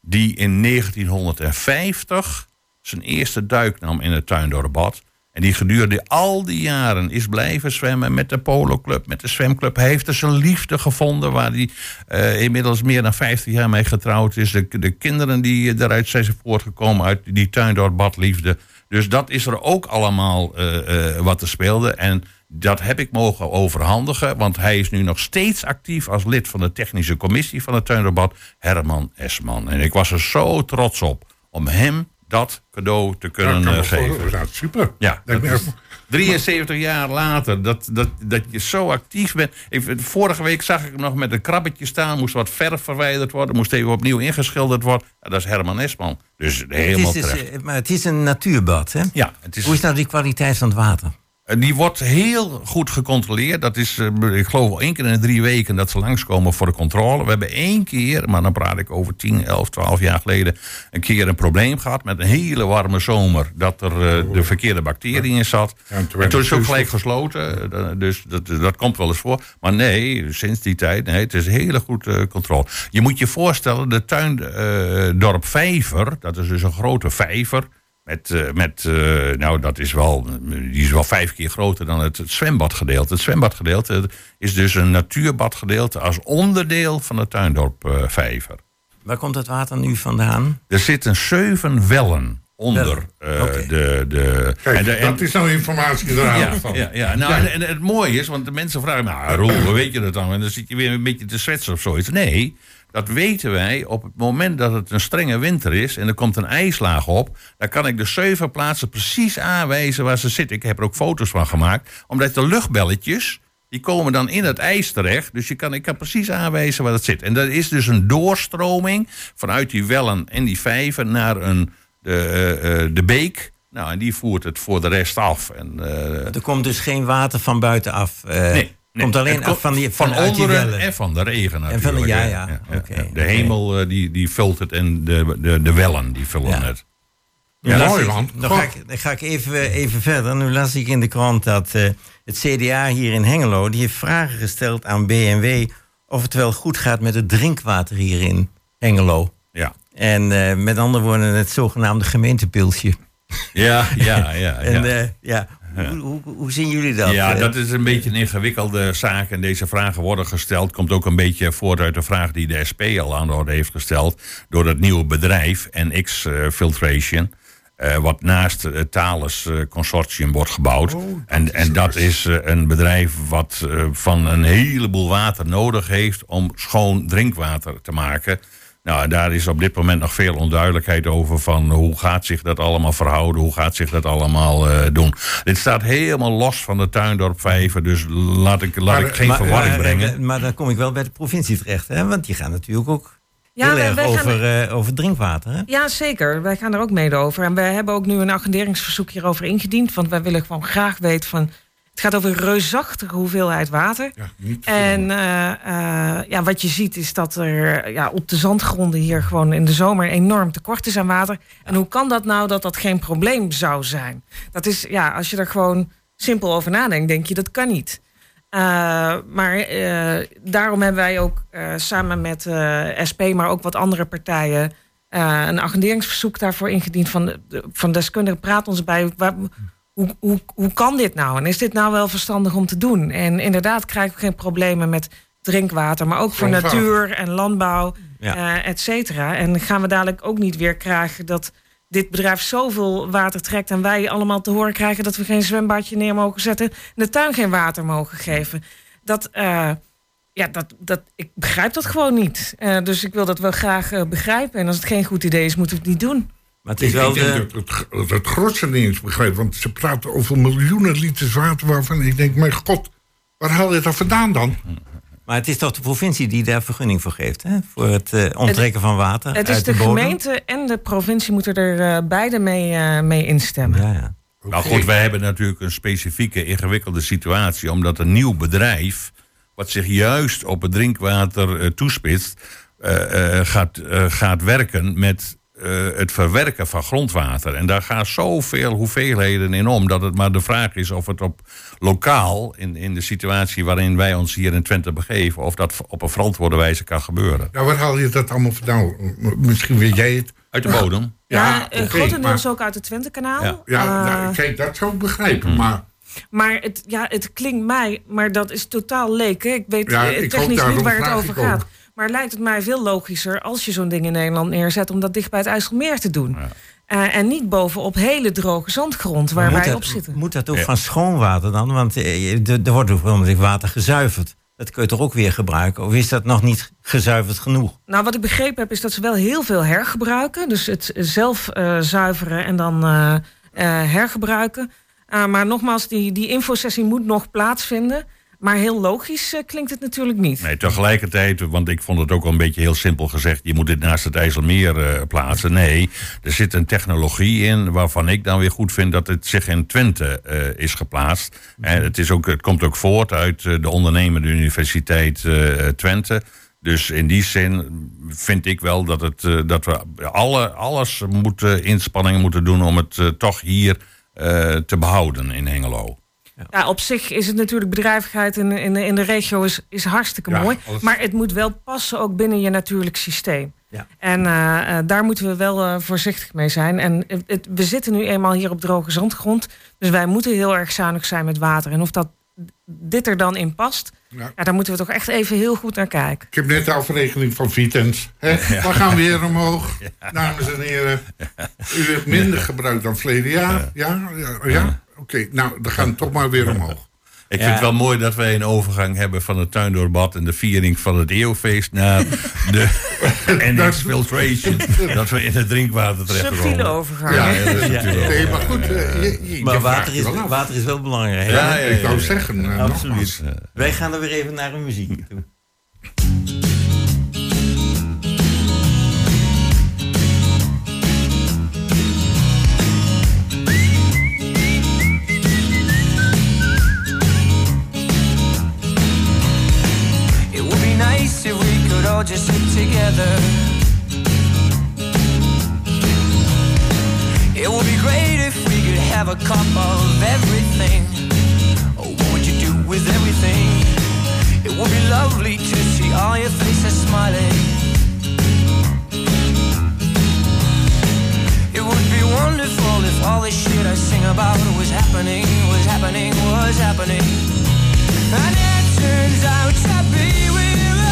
die in 1950 zijn eerste duik nam in het Tuindorpbad. En die gedurende al die jaren is blijven zwemmen met de poloclub, met de zwemclub. Hij heeft er zijn liefde gevonden, waar hij eh, inmiddels meer dan 50 jaar mee getrouwd is. De, de kinderen die eruit zijn voortgekomen uit die Tuindorpbadliefde. Dus dat is er ook allemaal eh, eh, wat er speelde. En dat heb ik mogen overhandigen, want hij is nu nog steeds actief als lid van de technische commissie van het Tuindorpbad, Herman Esman. En ik was er zo trots op om hem dat cadeau te kunnen Ja, eh, geven. voorstellen. Ja, super. Ja, Lijkt me dat is echt- 73 jaar later, dat, dat, dat je zo actief bent. Ik, vorige week zag ik hem nog met een krabbetje staan. Moest wat verf verwijderd worden. Moest even opnieuw ingeschilderd worden. Ja, dat is Herman Esman. Dus helemaal het is, dus, terecht. eh, maar het is een natuurbad, hè? Ja, het is, Hoe is nou die kwaliteit van het water? Eh, Die wordt heel goed gecontroleerd. Dat is, eh, ik geloof, één keer in de drie weken dat ze langskomen voor de controle. We hebben één keer, maar dan praat ik over 10, 11, 12 jaar geleden... een keer een probleem gehad met een hele warme zomer... dat er eh, de verkeerde bacterie in zat. Ja, en toen en is het ook gelijk gesloten. Dus dat, dat komt wel eens voor. Maar nee, sinds die tijd, nee, het is hele goed eh, controle. Je moet je voorstellen, de tuindorp Vijver... dat is dus een grote vijver... Met, eh, met eh, nou, dat is wel, die is wel vijf keer groter dan het, het zwembadgedeelte. Het zwembadgedeelte is dus een natuurbadgedeelte als onderdeel van de tuindorp eh, Vijver. Waar komt het water nu vandaan? Er zitten zeven wellen onder eh, de, de, Kijk, en de- en- dat is nou informatie eruit ja, van. ja, ja. Nou, En, en het mooie is, want de mensen vragen... Nou, Roel, weet je dat dan? En dan zit je weer een beetje te zwetsen of zoiets. Nee, dat weten wij op het moment dat het een strenge winter is... en er komt een ijslaag op... dan kan ik de zeven plaatsen precies aanwijzen waar ze zitten. Ik heb er ook foto's van gemaakt. Omdat de luchtbelletjes... Die komen dan in het ijs terecht. Dus je kan, ik kan precies aanwijzen waar dat zit. En dat is dus een doorstroming vanuit die wellen en die vijver naar een, de, eh, eh, de beek. Nou, en die voert het voor de rest af. En, eh, Er komt dus geen water van buitenaf. eh Nee, nee. komt alleen af van, die, van die onderen en van de regen van de- ja, ja, De hemel eh, die, die vult het en de, de, de wellen die vullen het. Ja, mooi, man. Dan ga ik, dan ga ik even, even verder. Nu las ik in de krant dat eh, het CDA hier in Hengelo... die heeft vragen gesteld aan BMW... of het wel goed gaat met het drinkwater hier in Hengelo. Ja, En eh, met andere woorden het zogenaamde gemeentepilsje. ja, ja. ja, En eh, ja, Hoe, hoe, hoe zien jullie dat? ja, eh? dat is een beetje een ingewikkelde zaak. En deze vragen worden gesteld. Komt ook een beetje voort uit de vraag die de SP al aan de orde heeft gesteld. Door dat nieuwe bedrijf, NX eh, Filtration. eh, wat naast het Thales Consortium wordt gebouwd. en, en dat is een bedrijf wat van een heleboel water nodig heeft om schoon drinkwater te maken. Nou, daar is op dit moment nog veel onduidelijkheid over van hoe gaat zich dat allemaal verhouden, hoe gaat zich dat allemaal eh, doen. Dit staat helemaal los van de Tuindorp Vijver, dus laat ik, laat ik geen Maar- verwarring maar- brengen. Maar dan kom ik wel bij de provincie terecht, hè? want die gaan natuurlijk ook Ja, heel wij- erg wij gaan- over, eh, over drinkwater. Hè? Ja, zeker. Wij gaan er ook mede over. En wij hebben ook nu een agenderingsverzoek hierover ingediend. Want wij willen gewoon graag weten van... Het gaat over een reusachtige hoeveelheid water. Ja, niet. En eh, eh, ja, wat je ziet is dat er ja, op de zandgronden hier gewoon in de zomer enorm tekort is aan water. En hoe kan dat nou dat dat geen probleem zou zijn? Dat is, ja, als je er gewoon simpel over nadenkt, denk je dat kan niet. Eh, maar daarom hebben wij ook samen met SP, maar ook wat andere partijen, een agenderingsverzoek daarvoor ingediend van, de- van deskundigen. Praat ons bij. Waar, hoe, hoe, hoe kan dit nou? En is dit nou wel verstandig om te doen? En inderdaad krijgen we geen problemen met drinkwater, maar ook voor natuur en landbouw, Ja. eh, et cetera. En gaan we dadelijk ook niet weer krijgen dat dit bedrijf zoveel water trekt en wij allemaal te horen krijgen dat we geen zwembadje neer mogen zetten en de tuin geen water mogen geven. Dat, eh, ja, dat, dat, ik begrijp dat gewoon niet. Eh, dus ik wil dat wel graag begrijpen. En als het geen goed idee is, moeten we het niet doen. Maar het is Ik wel denk de, dat het, het, het grootste niet eens begrijpt. Want ze praten over miljoenen liters water waarvan ik denk, mijn god, waar haal je dat vandaan dan? maar het is toch de provincie die daar vergunning voor geeft, hè? voor het eh, onttrekken van water Het is uit de, de, bodem? gemeente en de provincie moeten er eh, beide mee, eh, mee instemmen. Ja, ja. Nou goed, wij hebben natuurlijk een specifieke, ingewikkelde situatie. Omdat een nieuw bedrijf, wat zich juist op het drinkwater eh, toespitst, eh, eh, gaat, eh, gaat werken met eh, het verwerken van grondwater. En daar gaan zoveel hoeveelheden in om, dat het maar de vraag is of het op lokaal, in, in de situatie waarin wij ons hier in Twente begeven, of dat op een verantwoorde wijze kan gebeuren. Nou, waar haal je dat allemaal vandaan? Misschien weet jij het. Uit de bodem. Ja, Ja, eh, oké, grotendeels maar- ook uit het Twentekanaal. Ja. Ja, Eh, nou, kijk, dat zou ik begrijpen. Maar Maar het, ja, het klinkt mij, maar dat is totaal leek. Hè? Ik weet Ja, eh, ik technisch niet waar het over ik ook. Maar lijkt het mij veel logischer als je zo'n ding in Nederland neerzet... om dat dicht bij het IJsselmeer te doen. Eh, en niet bovenop hele droge zandgrond waar moet wij dat, op zitten. Moet dat ook Ja. van schoon water dan? Want eh, er wordt ook water gezuiverd. Dat kun je toch ook weer gebruiken? Of is dat nog niet gezuiverd genoeg? Nou, wat ik begrepen heb, is dat ze wel heel veel hergebruiken. Dus het zelf eh, zuiveren en dan eh, eh, hergebruiken. Maar nogmaals, die, die infosessie moet nog plaatsvinden. Maar heel logisch eh, klinkt het natuurlijk niet. Nee, tegelijkertijd, want ik vond het ook al een beetje heel simpel gezegd... je moet dit naast het IJsselmeer eh, plaatsen. Nee, er zit een technologie in waarvan ik dan weer goed vind... dat het zich in Twente eh, is geplaatst. En het, is ook, het komt ook voort uit de ondernemende universiteit Twente... Dus in die zin vind ik wel dat, het, dat we alle, alles moeten, inspanningen moeten doen om het toch hier te behouden in Hengelo. Ja, op zich is het natuurlijk bedrijvigheid in, in, de- in de regio is, is hartstikke Ja, mooi. alles- Maar het moet wel passen ook binnen je natuurlijk systeem. Ja. En eh, eh, daar moeten we wel eh, voorzichtig mee zijn. En het, het- we zitten nu eenmaal hier op droge zandgrond. Dus wij moeten heel erg zuinig zijn met water. En of dat dit er dan in past, Ja. ja, daar moeten we toch echt even heel goed naar kijken. ik heb net de afrekening van Vitens. Hè? We gaan weer omhoog, dames en heren. U heeft minder gebruikt dan verleden jaar. Ja, ja, ja? Oké, nou, dan gaan we toch maar weer omhoog. Ik Ja. vind het wel mooi dat wij een overgang hebben van het tuindoorbad en de viering van het eeuwfeest naar de NX-filtration. dat we in het drinkwater terechtkomen. Subtiele overgang. Ja, is natuurlijk Nee, maar goed, eh, je, je, Maar water is, wel water is wel belangrijk. Ja, ja, Ik wou ja. zeggen, eh, Absoluut. Wij gaan er weer even naar een muziek toe. Just sit together. It would be great if we could have a cup of everything. Oh, what would you do with everything? It would be lovely to see all your faces smiling. It would be wonderful if all the shit I sing about was happening, was happening, was happening. And it turns out to be we're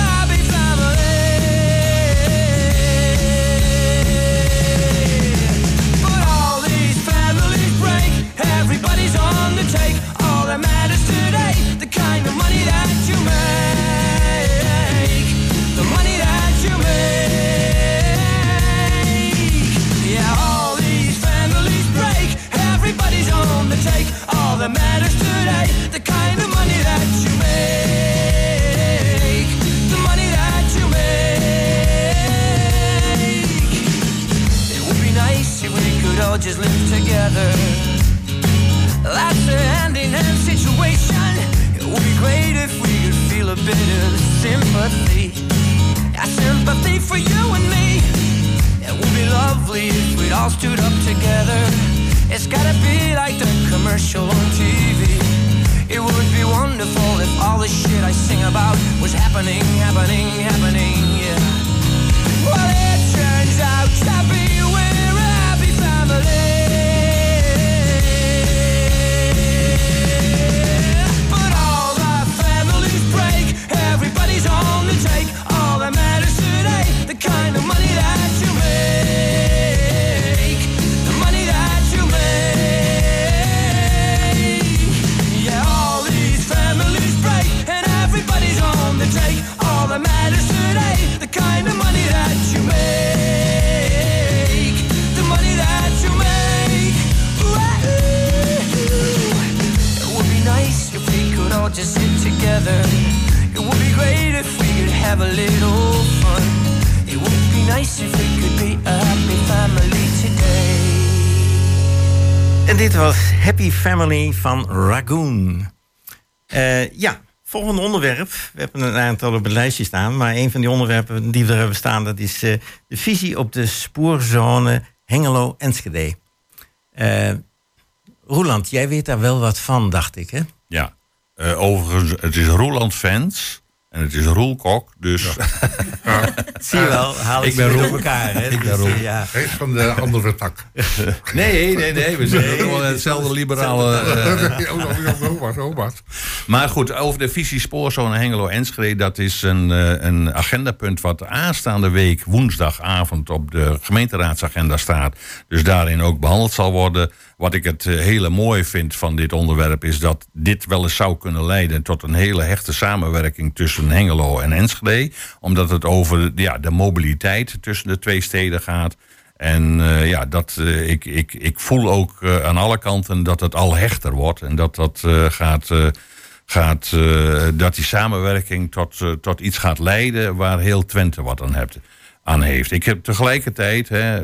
Everybody's on the take. All that matters today, the kind of money that you make. The money that you make. Yeah, all these families break. Everybody's on the take. All that matters today, the kind of money that you make. The money that you make. It would be nice if we could all just live together situation. It would be great if we could feel a bit of sympathy. A sympathy for you and me. It would be lovely if we'd all stood up together. It's gotta be like the commercial on TV. It would be wonderful if all the shit I sing about was happening, happening, happening, yeah. Well, it turns out to be we're a happy family. Just sit together. It would be great if we could have a little fun. It would be nice if we could be a happy family today. En dit was Happy Family van Ragoon. Eh, ja, volgende onderwerp. We hebben een aantal op het lijstje staan. Maar een van die onderwerpen die we er hebben staan... dat is eh, de visie op de spoorzone Hengelo-Enschede. Eh Roeland, jij weet daar wel wat van, dacht ik, hè? Ja, overigens, het is Roeland Fans en het is Roel Kok, dus... Zie je wel, haal ik ben Roel. door elkaar, hè? Ik ben Roel. ja. Hij is van de andere tak. Nee, nee, nee, we zijn allemaal hetzelfde liberale... wat. Maar goed, over de visie spoorzone Hengelo-Enschede... dat is een, eh, een agendapunt wat aanstaande week woensdagavond... op de gemeenteraadsagenda staat. Dus daarin ook behandeld zal worden. Wat ik het eh, hele mooie vind van dit onderwerp... is dat dit wel eens zou kunnen leiden... tot een hele hechte samenwerking tussen Hengelo en Enschede. Omdat het over ja, de mobiliteit tussen de twee steden gaat... En eh, ja, dat, eh, ik, ik, ik voel ook eh, aan alle kanten dat het al hechter wordt. En dat dat gaat. gaat dat die samenwerking tot, tot iets gaat leiden waar heel Twente wat aan, hebt, Ik heb tegelijkertijd, hè,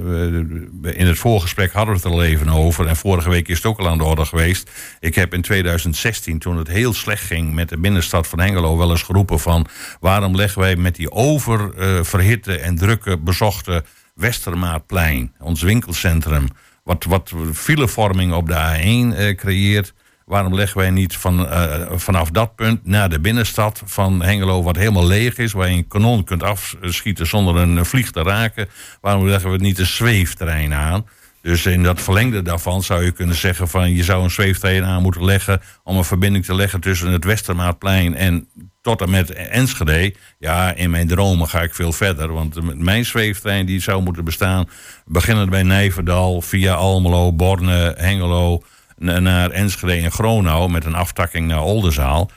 in het voorgesprek hadden we het er al even over, en vorige week is het ook al aan de orde geweest. Ik heb in 2016, toen het heel slecht ging met de binnenstad van Hengelo, wel eens geroepen van waarom leggen wij met die oververhitte en drukke bezochte Westermaatplein, ons winkelcentrum, wat, wat filevorming op de A1 eh, creëert. Waarom leggen wij niet van, eh, vanaf dat punt naar de binnenstad van Hengelo, wat helemaal leeg is, waar je een kanon kunt afschieten zonder een vlieg te raken? Waarom leggen we niet een zweefterrein aan? Dus in dat verlengde daarvan zou je kunnen zeggen van je zou een zweefterrein aan moeten leggen om een verbinding te leggen tussen het Westermaatplein en tot en met Enschede. Ja, in mijn dromen ga ik veel verder. Want mijn zweeftrein die zou moeten bestaan... beginnend bij Nijverdal, via Almelo, Borne, Hengelo... na- naar Enschede en Gronau... met een aftakking naar Oldenzaal.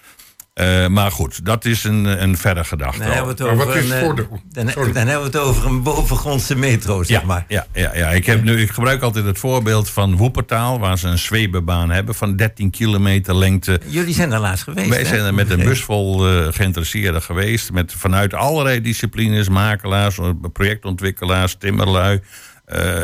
Eh, maar goed, dat is een, een verre gedachte. Dan hebben we het Maar over wat is een, eh, voor de- dan, sorry. dan hebben we het over een bovengrondse metro, zeg ja, maar. ja, ja, ja. Ik, heb nu, ik gebruik altijd het voorbeeld van Woepertaal... waar ze een zweebebaan hebben van 13 kilometer lengte... Jullie zijn daar laatst geweest, Wij hè? zijn er met een bus vol eh, geïnteresseerden geweest. Met vanuit allerlei disciplines, makelaars, projectontwikkelaars, timmerlui,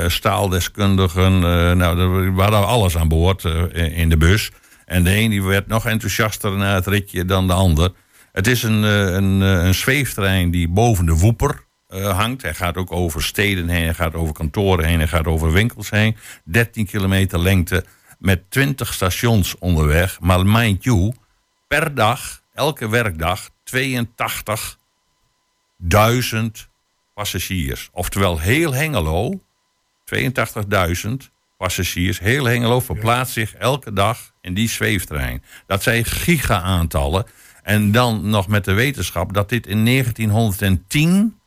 staaldeskundigen. eh, nou, we hadden alles aan boord eh, in de bus. En de een die werd nog enthousiaster na het ritje dan de ander. Het is een, eh, een, eh, een zweeftrein die boven de woeper eh, hangt. Hij gaat ook over steden heen, hij gaat over kantoren heen, hij gaat over winkels heen. 13 kilometer lengte met 20 stations onderweg. Maar mind you, per dag, elke werkdag, 82.000 passagiers. Oftewel heel Hengelo, 82.000 passagiers, heel Hengelo verplaatst zich elke dag in die zweeftrein. Dat zijn giga-aantallen. En dan nog met de wetenschap dat dit in 1910,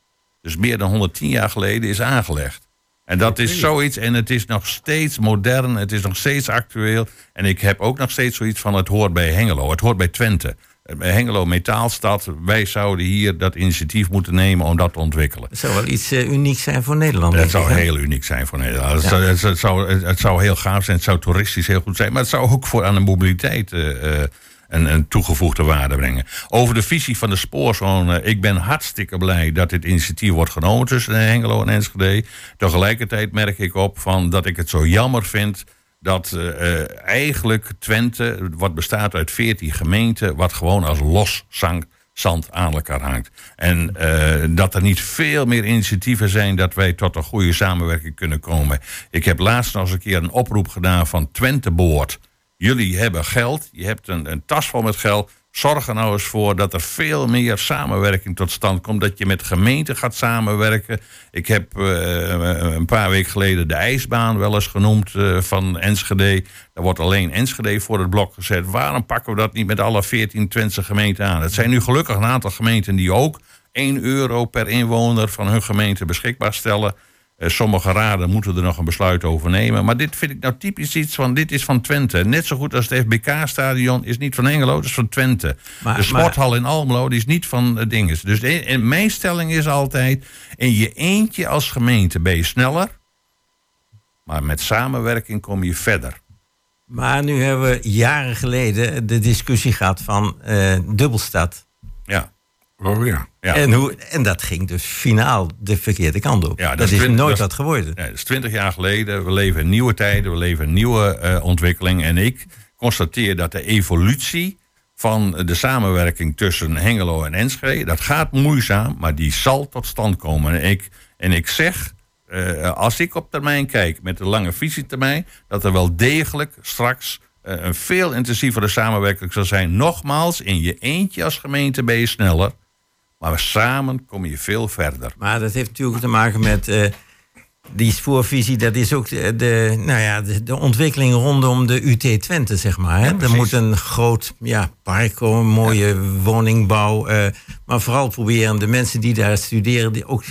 dus meer dan 110 jaar geleden, is aangelegd. En dat is zoiets, en het is nog steeds modern, het is nog steeds actueel. En ik heb ook nog steeds zoiets van: het hoort bij Hengelo, het hoort bij Twente. Hengelo Metaalstad, wij zouden hier dat initiatief moeten nemen om dat te ontwikkelen. Het zou wel iets eh, unieks zijn voor Nederland. Het zou hè? heel uniek zijn voor Nederland. Het, Ja. zou, het, zou, het zou heel gaaf zijn, het zou toeristisch heel goed zijn. Maar het zou ook voor aan de mobiliteit eh, een, een toegevoegde waarde brengen. Over de visie van de spoorzone. Ik ben hartstikke blij dat dit initiatief wordt genomen tussen Hengelo en Enschede. Tegelijkertijd merk ik op van dat ik het zo jammer vind dat eh, eh, eigenlijk Twente, wat bestaat uit 14 gemeenten, wat gewoon als los zand aan elkaar hangt. En eh, dat er niet veel meer initiatieven zijn dat wij tot een goede samenwerking kunnen komen. Ik heb laatst nog eens een keer een oproep gedaan van Twente Boord. Jullie hebben geld, je hebt een, een tas vol met geld. Zorg er nou eens voor dat er veel meer samenwerking tot stand komt. Dat je met gemeenten gaat samenwerken. Ik heb eh, een paar weken geleden de ijsbaan wel eens genoemd eh, van Enschede. Daar wordt alleen Enschede voor het blok gezet. Waarom pakken we dat niet met alle 14 Twentse gemeenten aan? Het zijn nu gelukkig een aantal gemeenten die ook 1 euro per inwoner van hun gemeente beschikbaar stellen. Eh, sommige raden moeten er nog een besluit over nemen. Maar dit vind ik nou typisch iets van, dit is van Twente. Net zo goed als het FBK-stadion is niet van Engelo, dat is van Twente. Maar- de sporthal in Almelo, die is niet van uh, Dinges. Dus de, en mijn stelling is altijd, in je eentje als gemeente ben je sneller. Maar met samenwerking kom je verder. Maar nu hebben we jaren geleden de discussie gehad van eh, dubbelstad. Ja. Oh ja. Ja. En, hoe, en dat ging dus finaal de verkeerde kant op. Ja, dat, is, nooit dat wat geworden. Nee, dat is twintig jaar geleden. We leven in nieuwe tijden, we leven in nieuwe eh, ontwikkeling. En ik constateer dat de evolutie van de samenwerking tussen Hengelo en Enschede... dat gaat moeizaam, maar die zal tot stand komen. En ik, en ik zeg, eh, als ik op termijn kijk met de lange visietermijn... dat er wel degelijk straks eh, een veel intensievere samenwerking zal zijn. Nogmaals, in je eentje als gemeente ben je sneller... maar samen kom je veel verder. Maar dat heeft natuurlijk te maken met eh, die spoorvisie. Dat is ook de, de, nou ja, de, de ontwikkeling rondom de UT Twente, zeg maar. Hè? er moet een groot ja, park komen, mooie woningbouw. eh, maar vooral proberen de mensen die daar studeren... Die ook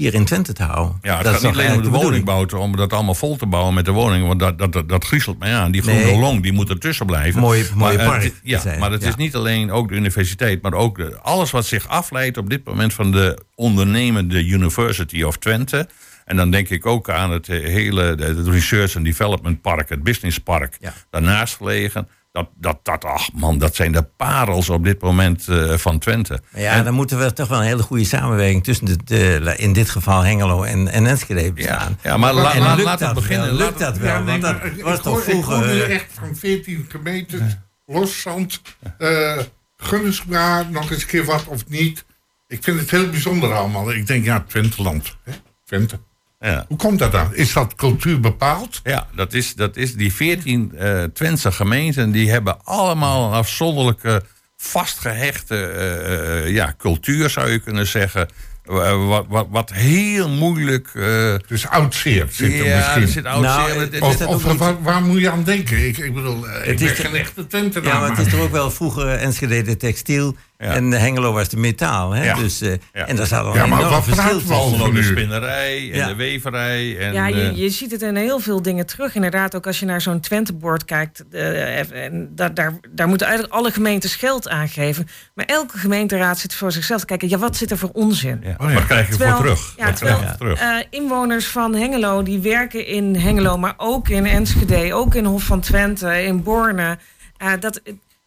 hier in Twente te houden. Ja, het Dat gaat niet alleen om de bedoeling. woningbouw, om dat allemaal vol te bouwen met de woningen. Want dat, dat, dat, dat griezelt mij aan. Die groene Nee. long, die moet ertussen blijven. Mooie- mooie Maar, park het- ja, zijn, maar het ja. is niet alleen ook de universiteit, maar ook de, alles wat zich afleidt op dit moment van de ondernemende University of Twente. En dan denk ik ook aan het eh, hele de- het Research and Development Park, het Business Park, Ja. daarnaast gelegen. Dat, dat, dat, ach man, dat zijn de parels op dit moment eh, van Twente. Maar ja, dan moeten we toch wel een hele goede samenwerking tussen de, de- in dit geval Hengelo en, en Enschede bestaan. Ja, maar la- En la- lukt we dat beginnen. Wel, lukt dat wel? Ja, nee, Want dat maar ik, was ik toch hoor, ik vroeger... nu eh, echt van 14 gemeentes, loszand, eh Gunnesbra, nog eens een keer wat of niet. Ik vind het heel bijzonder allemaal. Ik denk, ja, Twenteland. Hè? Twente. Ja. Hoe komt dat dan? Is dat cultuur bepaald? Ja, dat is, dat is die 14 eh Twentse gemeenten, die hebben allemaal een afzonderlijke, vastgehechte eh, eh, ja, cultuur, zou je kunnen zeggen. Wa- Wat, wat, wat heel moeilijk. eh, Dus oud zit er ja, misschien. er zit oud Nou, het- Of, niet- waar, waar moet je aan denken? Ik, ik bedoel, eh, ik Het ben is geen echte Twente Ja, maar het is toch ook wel vroeger Enschede de textiel Ja. en Hengelo was de metaal. Hè? Ja. Dus, eh, Ja. En daar zat al Ja, een maar enorm wat verschil tussen. de spinnerij en Ja. de weverij. En, Ja, je, eh, je ziet het in heel veel dingen terug. Inderdaad, ook als je naar zo'n Twente-board kijkt. eh, en daar, daar, daar moeten eigenlijk alle gemeentes geld aan geven. Maar elke gemeenteraad zit voor zichzelf te kijken. Ja, wat zit er voor onzin? ja. Oh ja. Wat krijg je Terwijl- voor terug? ja, terwijl, terug? Eh, inwoners van Hengelo die werken in Hengelo, maar ook in Enschede, ook in Hof van Twente, in Borne. Eh, dat,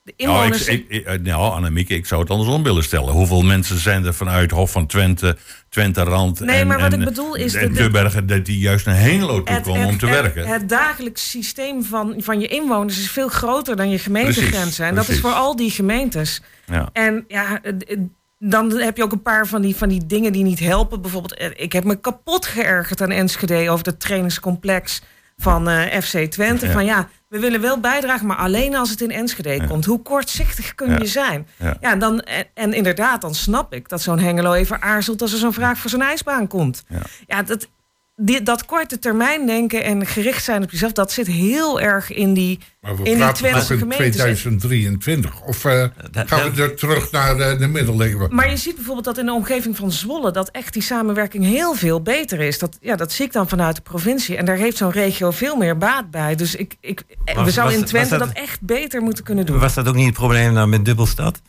de Nou, inwoners. ik, ik, ik- nou, Annemieke, ik zou het andersom willen stellen. Hoeveel mensen zijn er vanuit Hof van Twente, Twente-Rand Nee, en, maar wat en, ik bedoel is en dat- Tubbergen, dat die juist naar Hengelo toe komen om te het, werken? Het dagelijks systeem van, van je inwoners is veel groter dan je gemeentegrenzen. Precies, en dat is voor al die gemeentes. ja. En ja, eh, eh, dan heb je ook een paar van die, van die dingen die niet helpen. Bijvoorbeeld, eh, ik heb me kapot geërgerd aan Enschede over het trainingscomplex van eh, FC Twente. Ja. Van ja, we willen wel bijdragen, maar alleen als het in Enschede komt. Hoe kortzichtig kun Ja. je zijn? Ja. Dan, en, en inderdaad, dan snap ik dat zo'n Hengelo even aarzelt als er zo'n vraag voor zo'n ijsbaan komt. Ja, dat, die, dat korte termijn denken en gericht zijn op jezelf, dat zit heel erg in die, Maar we in die praten in gemeentes. 2023? Of eh, dat- gaan we er terug naar de, de middeleeuwen? Maar je ziet bijvoorbeeld dat in de omgeving van Zwolle... dat echt die samenwerking heel veel beter is. Dat, ja, dat zie ik dan vanuit de provincie. En daar heeft zo'n regio veel meer baat bij. Dus ik, ik, Was- we zouden in Twente dat... dat- echt beter moeten kunnen doen. Was dat ook niet het probleem nou met dubbelstad?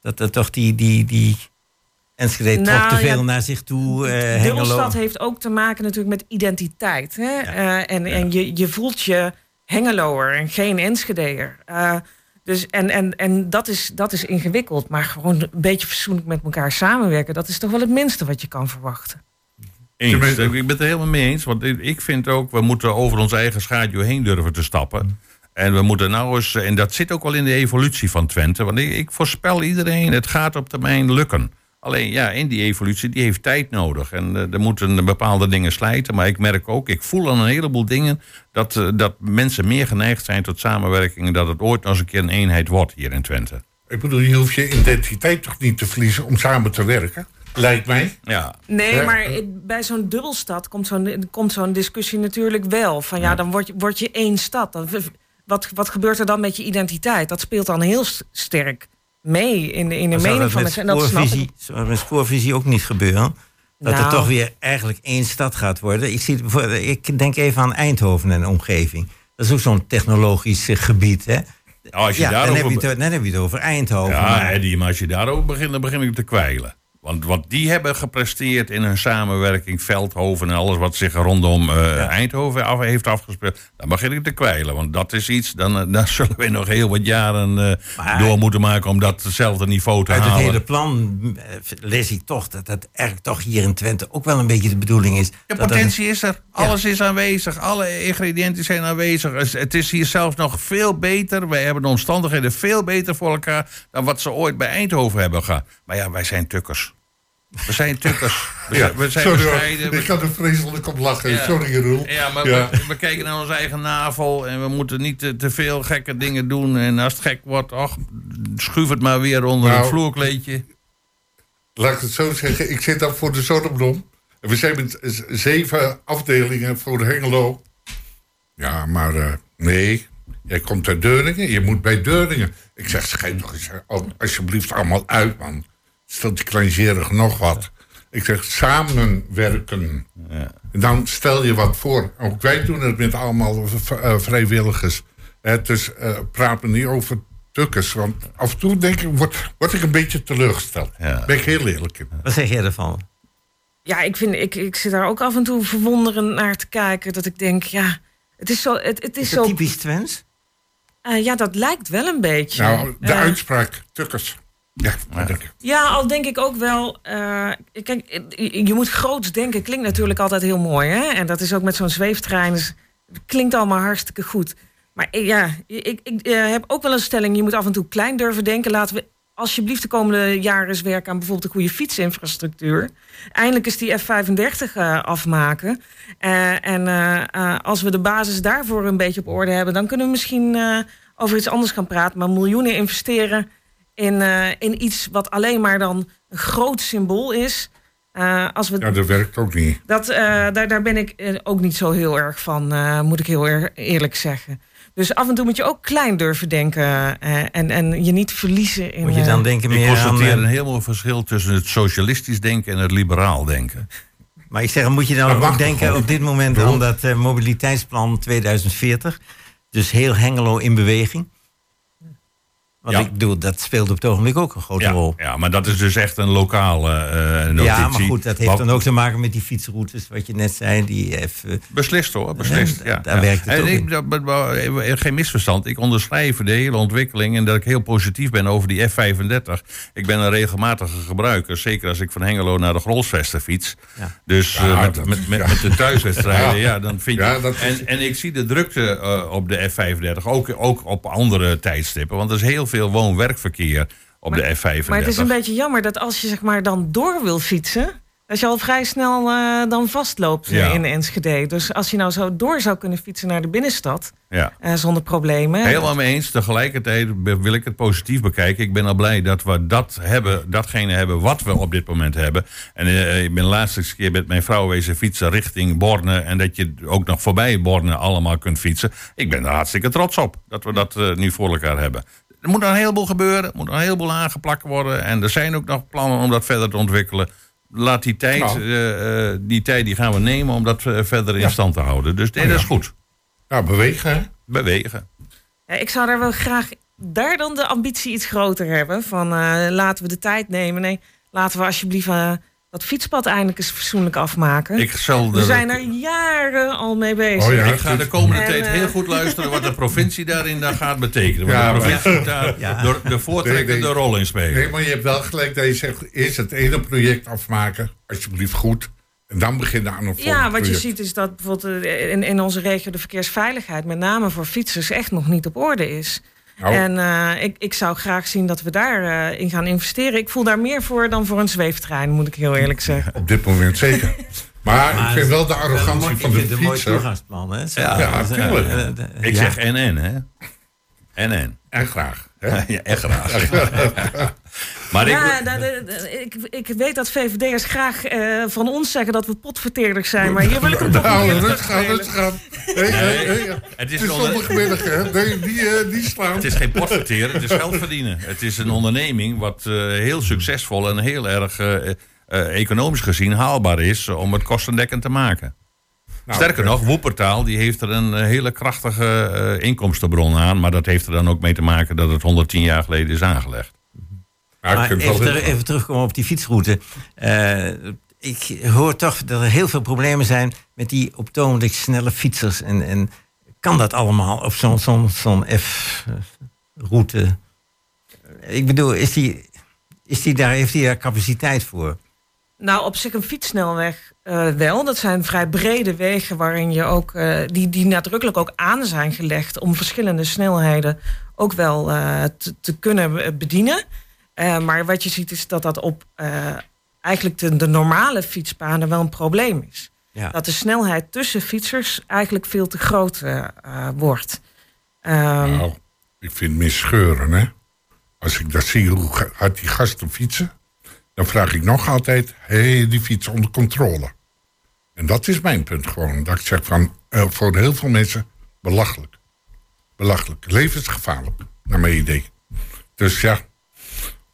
Dat er toch die, die, die Enschede trok Nou, te veel ja, naar zich toe. eh Hengelo. Dubbelstad heeft ook te maken natuurlijk met identiteit. Hè? Eh, en en je, je voelt je Hengeloer en geen Enschedeer. Eh, dus en en, en dat, is, dat is ingewikkeld. Maar gewoon een beetje fatsoenlijk met elkaar samenwerken... dat is toch wel het minste wat je kan verwachten. Eens. Ik ben het er helemaal mee eens. Want ik- ik vind ook, we moeten over onze eigen schaduw heen durven te stappen. En we moeten nou eens, en dat zit ook wel in de evolutie van Twente. Want ik, ik voorspel iedereen, het gaat op termijn lukken. Alleen ja, in die evolutie, die heeft tijd nodig. En eh, er moeten bepaalde dingen slijten. Maar ik merk ook, ik voel aan een heleboel dingen... dat, eh, dat mensen meer geneigd zijn tot samenwerking... en dat het ooit nog eens een keer een eenheid wordt hier in Twente. Ik bedoel, je hoeft je identiteit toch niet te verliezen om samen te werken? Lijkt mij. Ja, Nee, maar bij zo'n dubbelstad komt zo'n komt zo'n discussie natuurlijk wel. Van ja, dan word je, word je één stad. Dan, wat, wat gebeurt er dan met je identiteit? Dat speelt dan heel sterk mee in de, in de mening dat van mensen. En dat snap ik. zou met spoorvisie ook niet gebeuren? Dat er Nou. toch weer eigenlijk één stad gaat worden. Ik, zie, ik denk even aan Eindhoven en omgeving. Dat is ook zo'n technologisch eh, gebied. Hè? Nou, als je ja, dan, daarover heb je het, dan heb je het over Eindhoven. Ja, maar- Eddie, maar als je daarover begint, dan begin ik te kwijlen. Want wat die hebben gepresteerd in hun samenwerking, Veldhoven en alles wat zich rondom eh, Eindhoven af, heeft afgespeeld, dan begin ik te kwijlen. Want dat is iets, dan, eh, dan zullen we nog heel wat jaren eh, Maar- door moeten maken om dat hetzelfde niveau te Uit het halen. hele plan eh, lees ik toch dat dat eigenlijk toch hier in Twente ook wel een beetje de bedoeling is. De dat dat potentie is er. Alles is aanwezig. Alle ingrediënten zijn aanwezig. Het- Het is hier zelfs nog veel beter. Wij hebben de omstandigheden veel beter voor elkaar... dan wat ze ooit bij Eindhoven hebben gehad. Maar ja, wij zijn tukkers. We zijn tukkers. We, Ja, zijn, we zijn sorry bescheiden. Ik kan er vreselijk op lachen. Ja. Sorry, Roel. Ja, maar Ja. We, we kijken naar onze eigen navel en we moeten niet te, te veel gekke dingen doen. En als het gek wordt, ach, schuif het maar weer onder Nou, het vloerkleedje. Laat ik het zo zeggen. Ik zit dan voor de Zonnebloem. En we zijn met zeven afdelingen voor Hengelo. Ja, maar eh, nee. Jij komt uit Deuringen. Je moet bij Deuringen. Ik zeg, schijn toch eens eh, alsjeblieft allemaal uit, man. Stelt je kleinzerig nog wat. Ik zeg, samenwerken. En dan stel je wat voor. Ook wij doen het met allemaal eh, vrijwilligers. Hè, dus eh praat me niet over tukkers. Want af en toe denk ik, word, word ik een beetje teleurgesteld. Ja. Ben ik heel eerlijk in. Wat zeg jij ervan? Ja, ik, vind, ik, ik zit daar ook af en toe verwonderend naar te kijken. Dat ik denk, ja, het is zo. Het, het is Is zo typisch Twents? eh, ja, dat lijkt wel een beetje. Nou, de uitspraak, tukkers. Ja, dat denk ik. Ja, al denk ik ook wel. eh, kijk, je moet groots denken. Klinkt natuurlijk altijd heel mooi. Hè? En dat is ook met zo'n zweeftrein. Dus, het klinkt allemaal hartstikke goed. Maar ja, ik, ik eh, heb ook wel een stelling. Je moet af en toe klein durven denken. Laten we alsjeblieft de komende jaren eens werken aan bijvoorbeeld een goede fietsinfrastructuur. Eindelijk is die F35 eh, afmaken. Eh, en als we de basis daarvoor een beetje op orde hebben, dan kunnen we misschien eh, over iets anders gaan praten. Maar miljoenen investeren in, eh, in iets wat alleen maar dan een groot symbool is. Eh, als we Ja, dat werkt ook niet. dat, eh, daar, daar ben ik ook niet zo heel erg van, eh, moet ik heel eerlijk zeggen. Dus af en toe moet je ook klein durven denken eh, en, en je niet verliezen in. Moet je dan denken meer aan... constateer een helemaal verschil tussen het socialistisch denken en het liberaal denken. Maar ik zeg, moet je dan ook denken op dit moment aan dat eh, mobiliteitsplan 2040? Dus heel Hengelo in beweging. Want Ja. ik bedoel, dat speelt op het ogenblik ook een grote Ja, rol. ja, maar dat is dus echt een lokale eh notitie. Ja, maar goed, dat heeft Wat- dan ook te maken met die fietsroutes, wat je net zei. Die even, Beslist hoor, beslist. Ja, Ja, daar ja. werkt het en ook ik, in. even geen misverstand. Ik onderschrijf de hele ontwikkeling en dat ik heel positief ben over die F35. Ik ben een regelmatige gebruiker, zeker als ik van Hengelo naar de Grolsvesten fiets. Ja. Dus Ja, eh, met, dat- met, met, ja. met de thuiswedstrijden, Ja. ja, dan vind je. Ja, dat is- en, en ik zie de drukte eh, op de F35, ook, ook op andere tijdstippen, want er is heel veel woon-werkverkeer op de F35. maar het is een beetje jammer dat als je zeg maar dan door wil fietsen, dat je al vrij snel eh, dan vastloopt eh, Ja. in Enschede. Dus als je nou zo door zou kunnen fietsen naar de binnenstad ja. eh, zonder problemen. Helemaal mee eens. Tegelijkertijd wil ik het positief bekijken. Ik ben al blij dat we dat hebben, datgene hebben wat we op dit moment hebben. En ik ben de laatste keer met mijn vrouw wezen fietsen richting Borne. En dat je ook nog voorbij Borne allemaal kunt fietsen. Ik ben er hartstikke trots op dat we dat nu voor elkaar hebben. Er moet nog een heleboel gebeuren. Er moet nog een heleboel aangeplakt worden. En er zijn ook nog plannen om dat verder te ontwikkelen. Laat die tijd, Nou. eh, eh, die tijd die gaan we nemen om dat eh, verder in stand te houden. Dus nee, dat is goed. Ja, bewegen, hè? Bewegen. Ja, ik zou daar wel graag daar dan de ambitie iets groter hebben. Van eh, laten we de tijd nemen. Nee, laten we alsjeblieft eh, dat fietspad eindelijk eens fatsoenlijk afmaken. Ik zal we zijn er jaren al mee bezig. Oh ja. Ik ga de komende En, tijd eh, heel goed luisteren wat de provincie daarin dan gaat betekenen. Want Ja, de maar- provincie moet daar Ja. de, de voortrekkende Nee, nee. rol in spelen. Nee, maar je hebt wel gelijk dat je zegt... eerst het ene project afmaken, alsjeblieft goed. En dan beginnen aan een Ja, wat je ziet is dat bijvoorbeeld eh, in, in onze regio de verkeersveiligheid, met name voor fietsers, echt nog niet op orde is. Nou. En eh, ik, ik zou graag zien dat we daarin in gaan investeren. Ik voel daar meer voor dan voor een zweeftrein, moet ik heel eerlijk zeggen. Op dit moment zeker. Maar, ik vind wel de arrogantie van de mooi fietser. toegangsplan, hè? Zo, Ja, Ja, eh, eh, Ik zeg NN, hè? NN. En graag. Ja, echt graag. maar ik, Ja, ik, ik weet dat VVD'ers graag eh, van ons zeggen dat we potverteerders zijn, maar hier wil ik hem toch Nou, keer rustig aan, terugspelen. rustig aan. Hey, hey, hey. het Het is, is onder- zondagmiddag, hè? Nee, die, eh, die slaan. het is geen potverteren, het is geld verdienen. Het is een onderneming wat eh, heel succesvol en heel erg eh, eh, economisch gezien haalbaar is om het kostendekkend te maken. Nou, Sterker nog, Woepertaal die heeft er een eh, hele krachtige eh, inkomstenbron aan. Maar dat heeft er dan ook mee te maken dat het 110 jaar geleden is aangelegd. Maar even, ter- even terugkomen op die fietsroute. Eh, ik hoor toch dat er heel veel problemen zijn met die op het ogenblik snelle fietsers. En, en kan dat allemaal op zo'n zo'n zo'n F-route? Ik bedoel, is die, is die daar, heeft hij daar capaciteit voor? Nou, op zich een fietssnelweg eh, wel. Dat zijn vrij brede wegen waarin je ook, eh, die, die nadrukkelijk ook aan zijn gelegd om verschillende snelheden ook wel eh, te, te kunnen bedienen. Eh, maar wat je ziet is dat dat op eh, eigenlijk de, de normale fietspaden wel een probleem is. Ja. Dat de snelheid tussen fietsers eigenlijk veel te groot wordt. Ehm, Nou, ik vind mis scheuren, hè. Als ik dat zie, hoe ga- hard die gasten fietsen... dan vraag ik nog altijd, hey, die fiets onder controle. En dat is mijn punt gewoon. Dat ik zeg van, eh, voor heel veel mensen, belachelijk. Belachelijk. Levensgevaarlijk, naar mijn idee. Dus ja,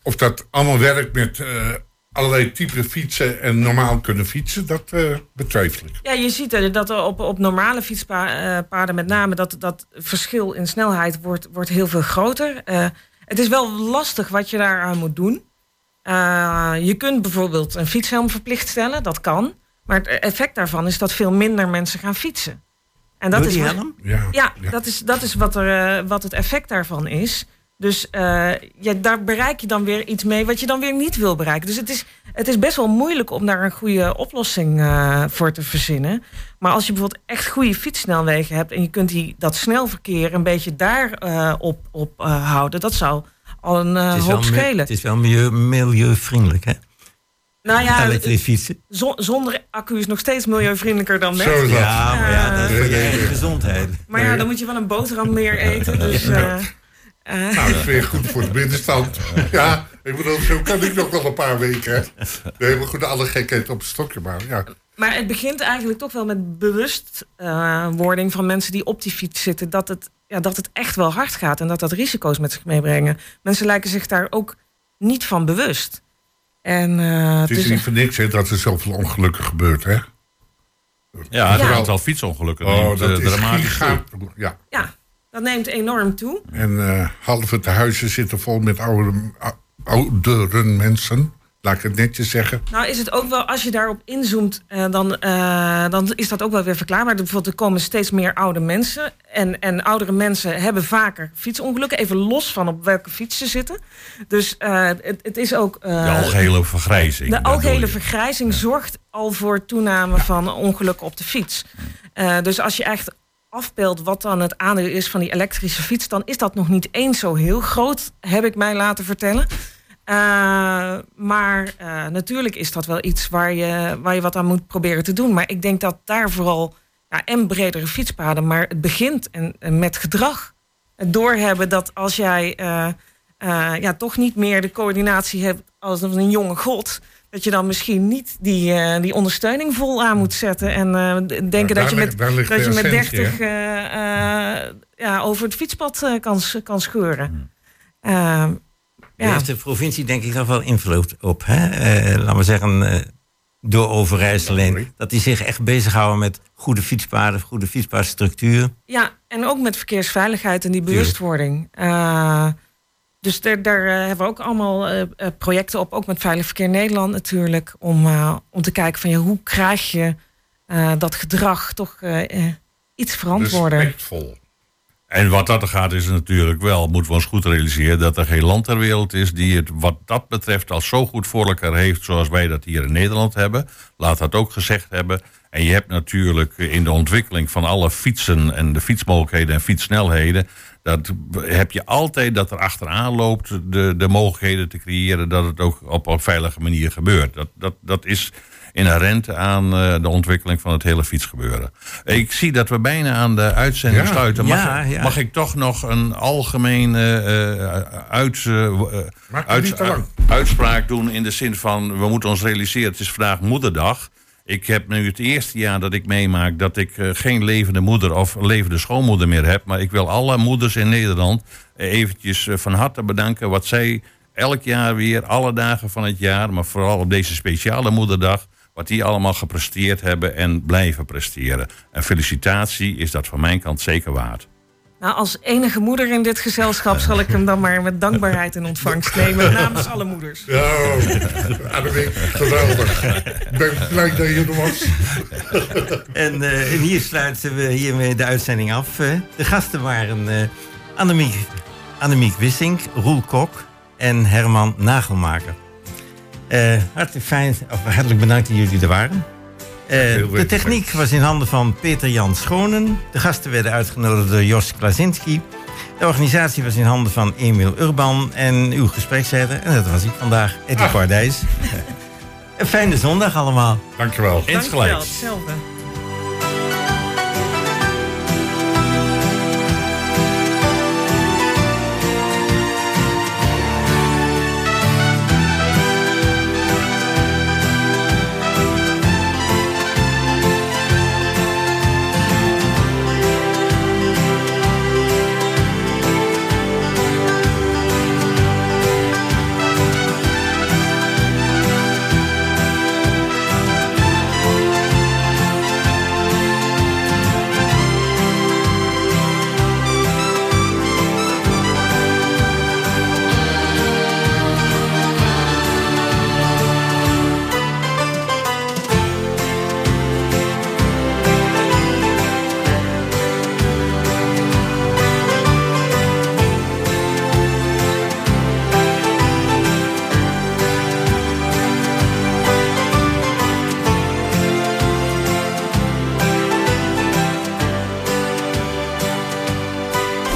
of dat allemaal werkt met eh, allerlei typen fietsen... en normaal kunnen fietsen, dat eh, betwijfel ik. Ja, je ziet dat op, op normale fietspaden met name dat, dat verschil in snelheid wordt, wordt heel veel groter. Het is wel lastig wat je daaraan moet doen. Eh, je kunt bijvoorbeeld een fietshelm verplicht stellen, dat kan. Maar het effect daarvan is dat veel minder mensen gaan fietsen. En dat is die helm? Ja, ja, dat is, dat is wat, er, eh, wat het effect daarvan is. Dus eh, ja, daar bereik je dan weer iets mee wat je dan weer niet wil bereiken. Dus het is, het is best wel moeilijk om daar een goede oplossing eh, voor te verzinnen. Maar als je bijvoorbeeld echt goede fietssnelwegen hebt... en je kunt die, dat snelverkeer een beetje daar eh, op, op eh, houden... dat zou al een eh, Het is, hoop schelen. het is wel milieu, milieuvriendelijk, hè? nou ja, fietsen. zonder accu is nog steeds milieuvriendelijker dan met. Zo is dat. Ja, maar ja, dat is voor je gezondheid. Maar ja, dan moet je wel een boterham meer eten. Dus, eh, eh, Nou, dat is weer goed voor de middenstand. Ja, ik bedoel, zo kan ik nog wel een paar weken. Hè. Nee, maar goed, alle gekheid op een stokje. Maar ja, Maar het begint eigenlijk toch wel met bewustwording van mensen die op die fiets zitten. Dat het, ja, dat het echt wel hard gaat en dat dat risico's met zich meebrengen. Mensen lijken zich daar ook niet van bewust. En, eh, het is dus- niet voor niks hè, dat er zoveel ongelukken gebeurt. Hè. Ja, het Ja. aantal fietsongelukken Oh, neemt dat eh, is. Ja. ja, dat neemt enorm toe. En eh halve tehuizen zitten vol met oude, oudere mensen. Laat ik het netjes zeggen. Nou is het ook wel, als je daarop inzoomt, eh, dan, eh, dan is dat ook wel weer verklaarbaar. Bijvoorbeeld, er komen steeds meer oude mensen. En, en oudere mensen hebben vaker fietsongelukken. Even los van op welke fiets ze zitten. Dus eh, het, het is ook... De algehele vergrijzing. De algehele vergrijzing zorgt al voor toename van ongelukken op de fiets. Dus als je echt afbeeldt wat dan het aandeel is van die elektrische fiets, dan is dat nog niet eens zo heel groot, heb ik mij laten vertellen. Eh, maar eh, natuurlijk is dat wel iets waar je, waar je wat aan moet proberen te doen. Maar ik denk dat daar vooral ja, en bredere fietspaden, maar het begint en, en met gedrag. Het doorhebben dat als jij eh, ja, toch niet meer de coördinatie hebt als een jonge god. Dat je dan misschien niet die, die ondersteuning vol aan moet zetten. En d- denken dat je met, dat je met essentie, 30 eh, eh, ja, over het fietspad kan, kan scheuren. Daar heeft de provincie denk ik nog wel invloed op. Hè? Eh, laten we zeggen, eh, door Overijssel heen. Dat die zich echt bezighouden met goede fietspaden, goede fietspaadstructuur. Ja, en ook met verkeersveiligheid en die bewustwording. Eh, dus daar, daar hebben we ook allemaal projecten op, ook met Veilig Verkeer Nederland natuurlijk, om, om te kijken van ja, hoe krijg je eh, dat gedrag toch eh, eh, iets verantwoorder. Respectvol. En wat dat gaat is natuurlijk wel, moeten we ons goed realiseren... dat er geen land ter wereld is die het wat dat betreft al zo goed voor elkaar heeft... zoals wij dat hier in Nederland hebben. Laat dat ook gezegd hebben. En je hebt natuurlijk in de ontwikkeling van alle fietsen... en de fietsmogelijkheden en fietssnelheden... dat heb je altijd dat er achteraan loopt de, de mogelijkheden te creëren... dat het ook op een veilige manier gebeurt. Dat, dat, dat is inherent aan eh, de ontwikkeling van het hele fietsgebeuren. Ik zie dat we bijna aan de uitzending Ja. sluiten. Mag, Ja, ja. mag ik toch nog een algemene eh, uit, eh, uits- uitspraak doen in de zin van we moeten ons realiseren, het is vandaag moederdag. Ik heb nu het eerste jaar dat ik meemaak dat ik geen levende moeder of levende schoonmoeder meer heb. Maar ik wil alle moeders in Nederland eventjes van harte bedanken wat zij elk jaar weer, alle dagen van het jaar, maar vooral op deze speciale moederdag, wat die allemaal gepresteerd hebben en blijven presteren. En felicitatie is dat van mijn kant zeker waard. Nou, als enige moeder in dit gezelschap zal ik hem dan maar met dankbaarheid in ontvangst nemen namens alle moeders. Ja, Annemiek, geweldig. Ik ben blij dat je er was. En, eh, en hier sluiten we hiermee de uitzending af. de gasten waren eh Annemiek, Annemiek Wissink, Roel Kok en Herman Nagelmaker. Eh, hartelijk, fijn, of hartelijk bedankt dat jullie er waren. Eh, de techniek was in handen van Peter Jan Schonen. De gasten werden uitgenodigd door Jos Klasinski. De organisatie was in handen van Emiel Urban. En uw gespreksleider, en dat was ik vandaag, Eddie Ah. Pardijs. Een fijne zondag allemaal. Dankjewel. Dankjewel, hetzelfde.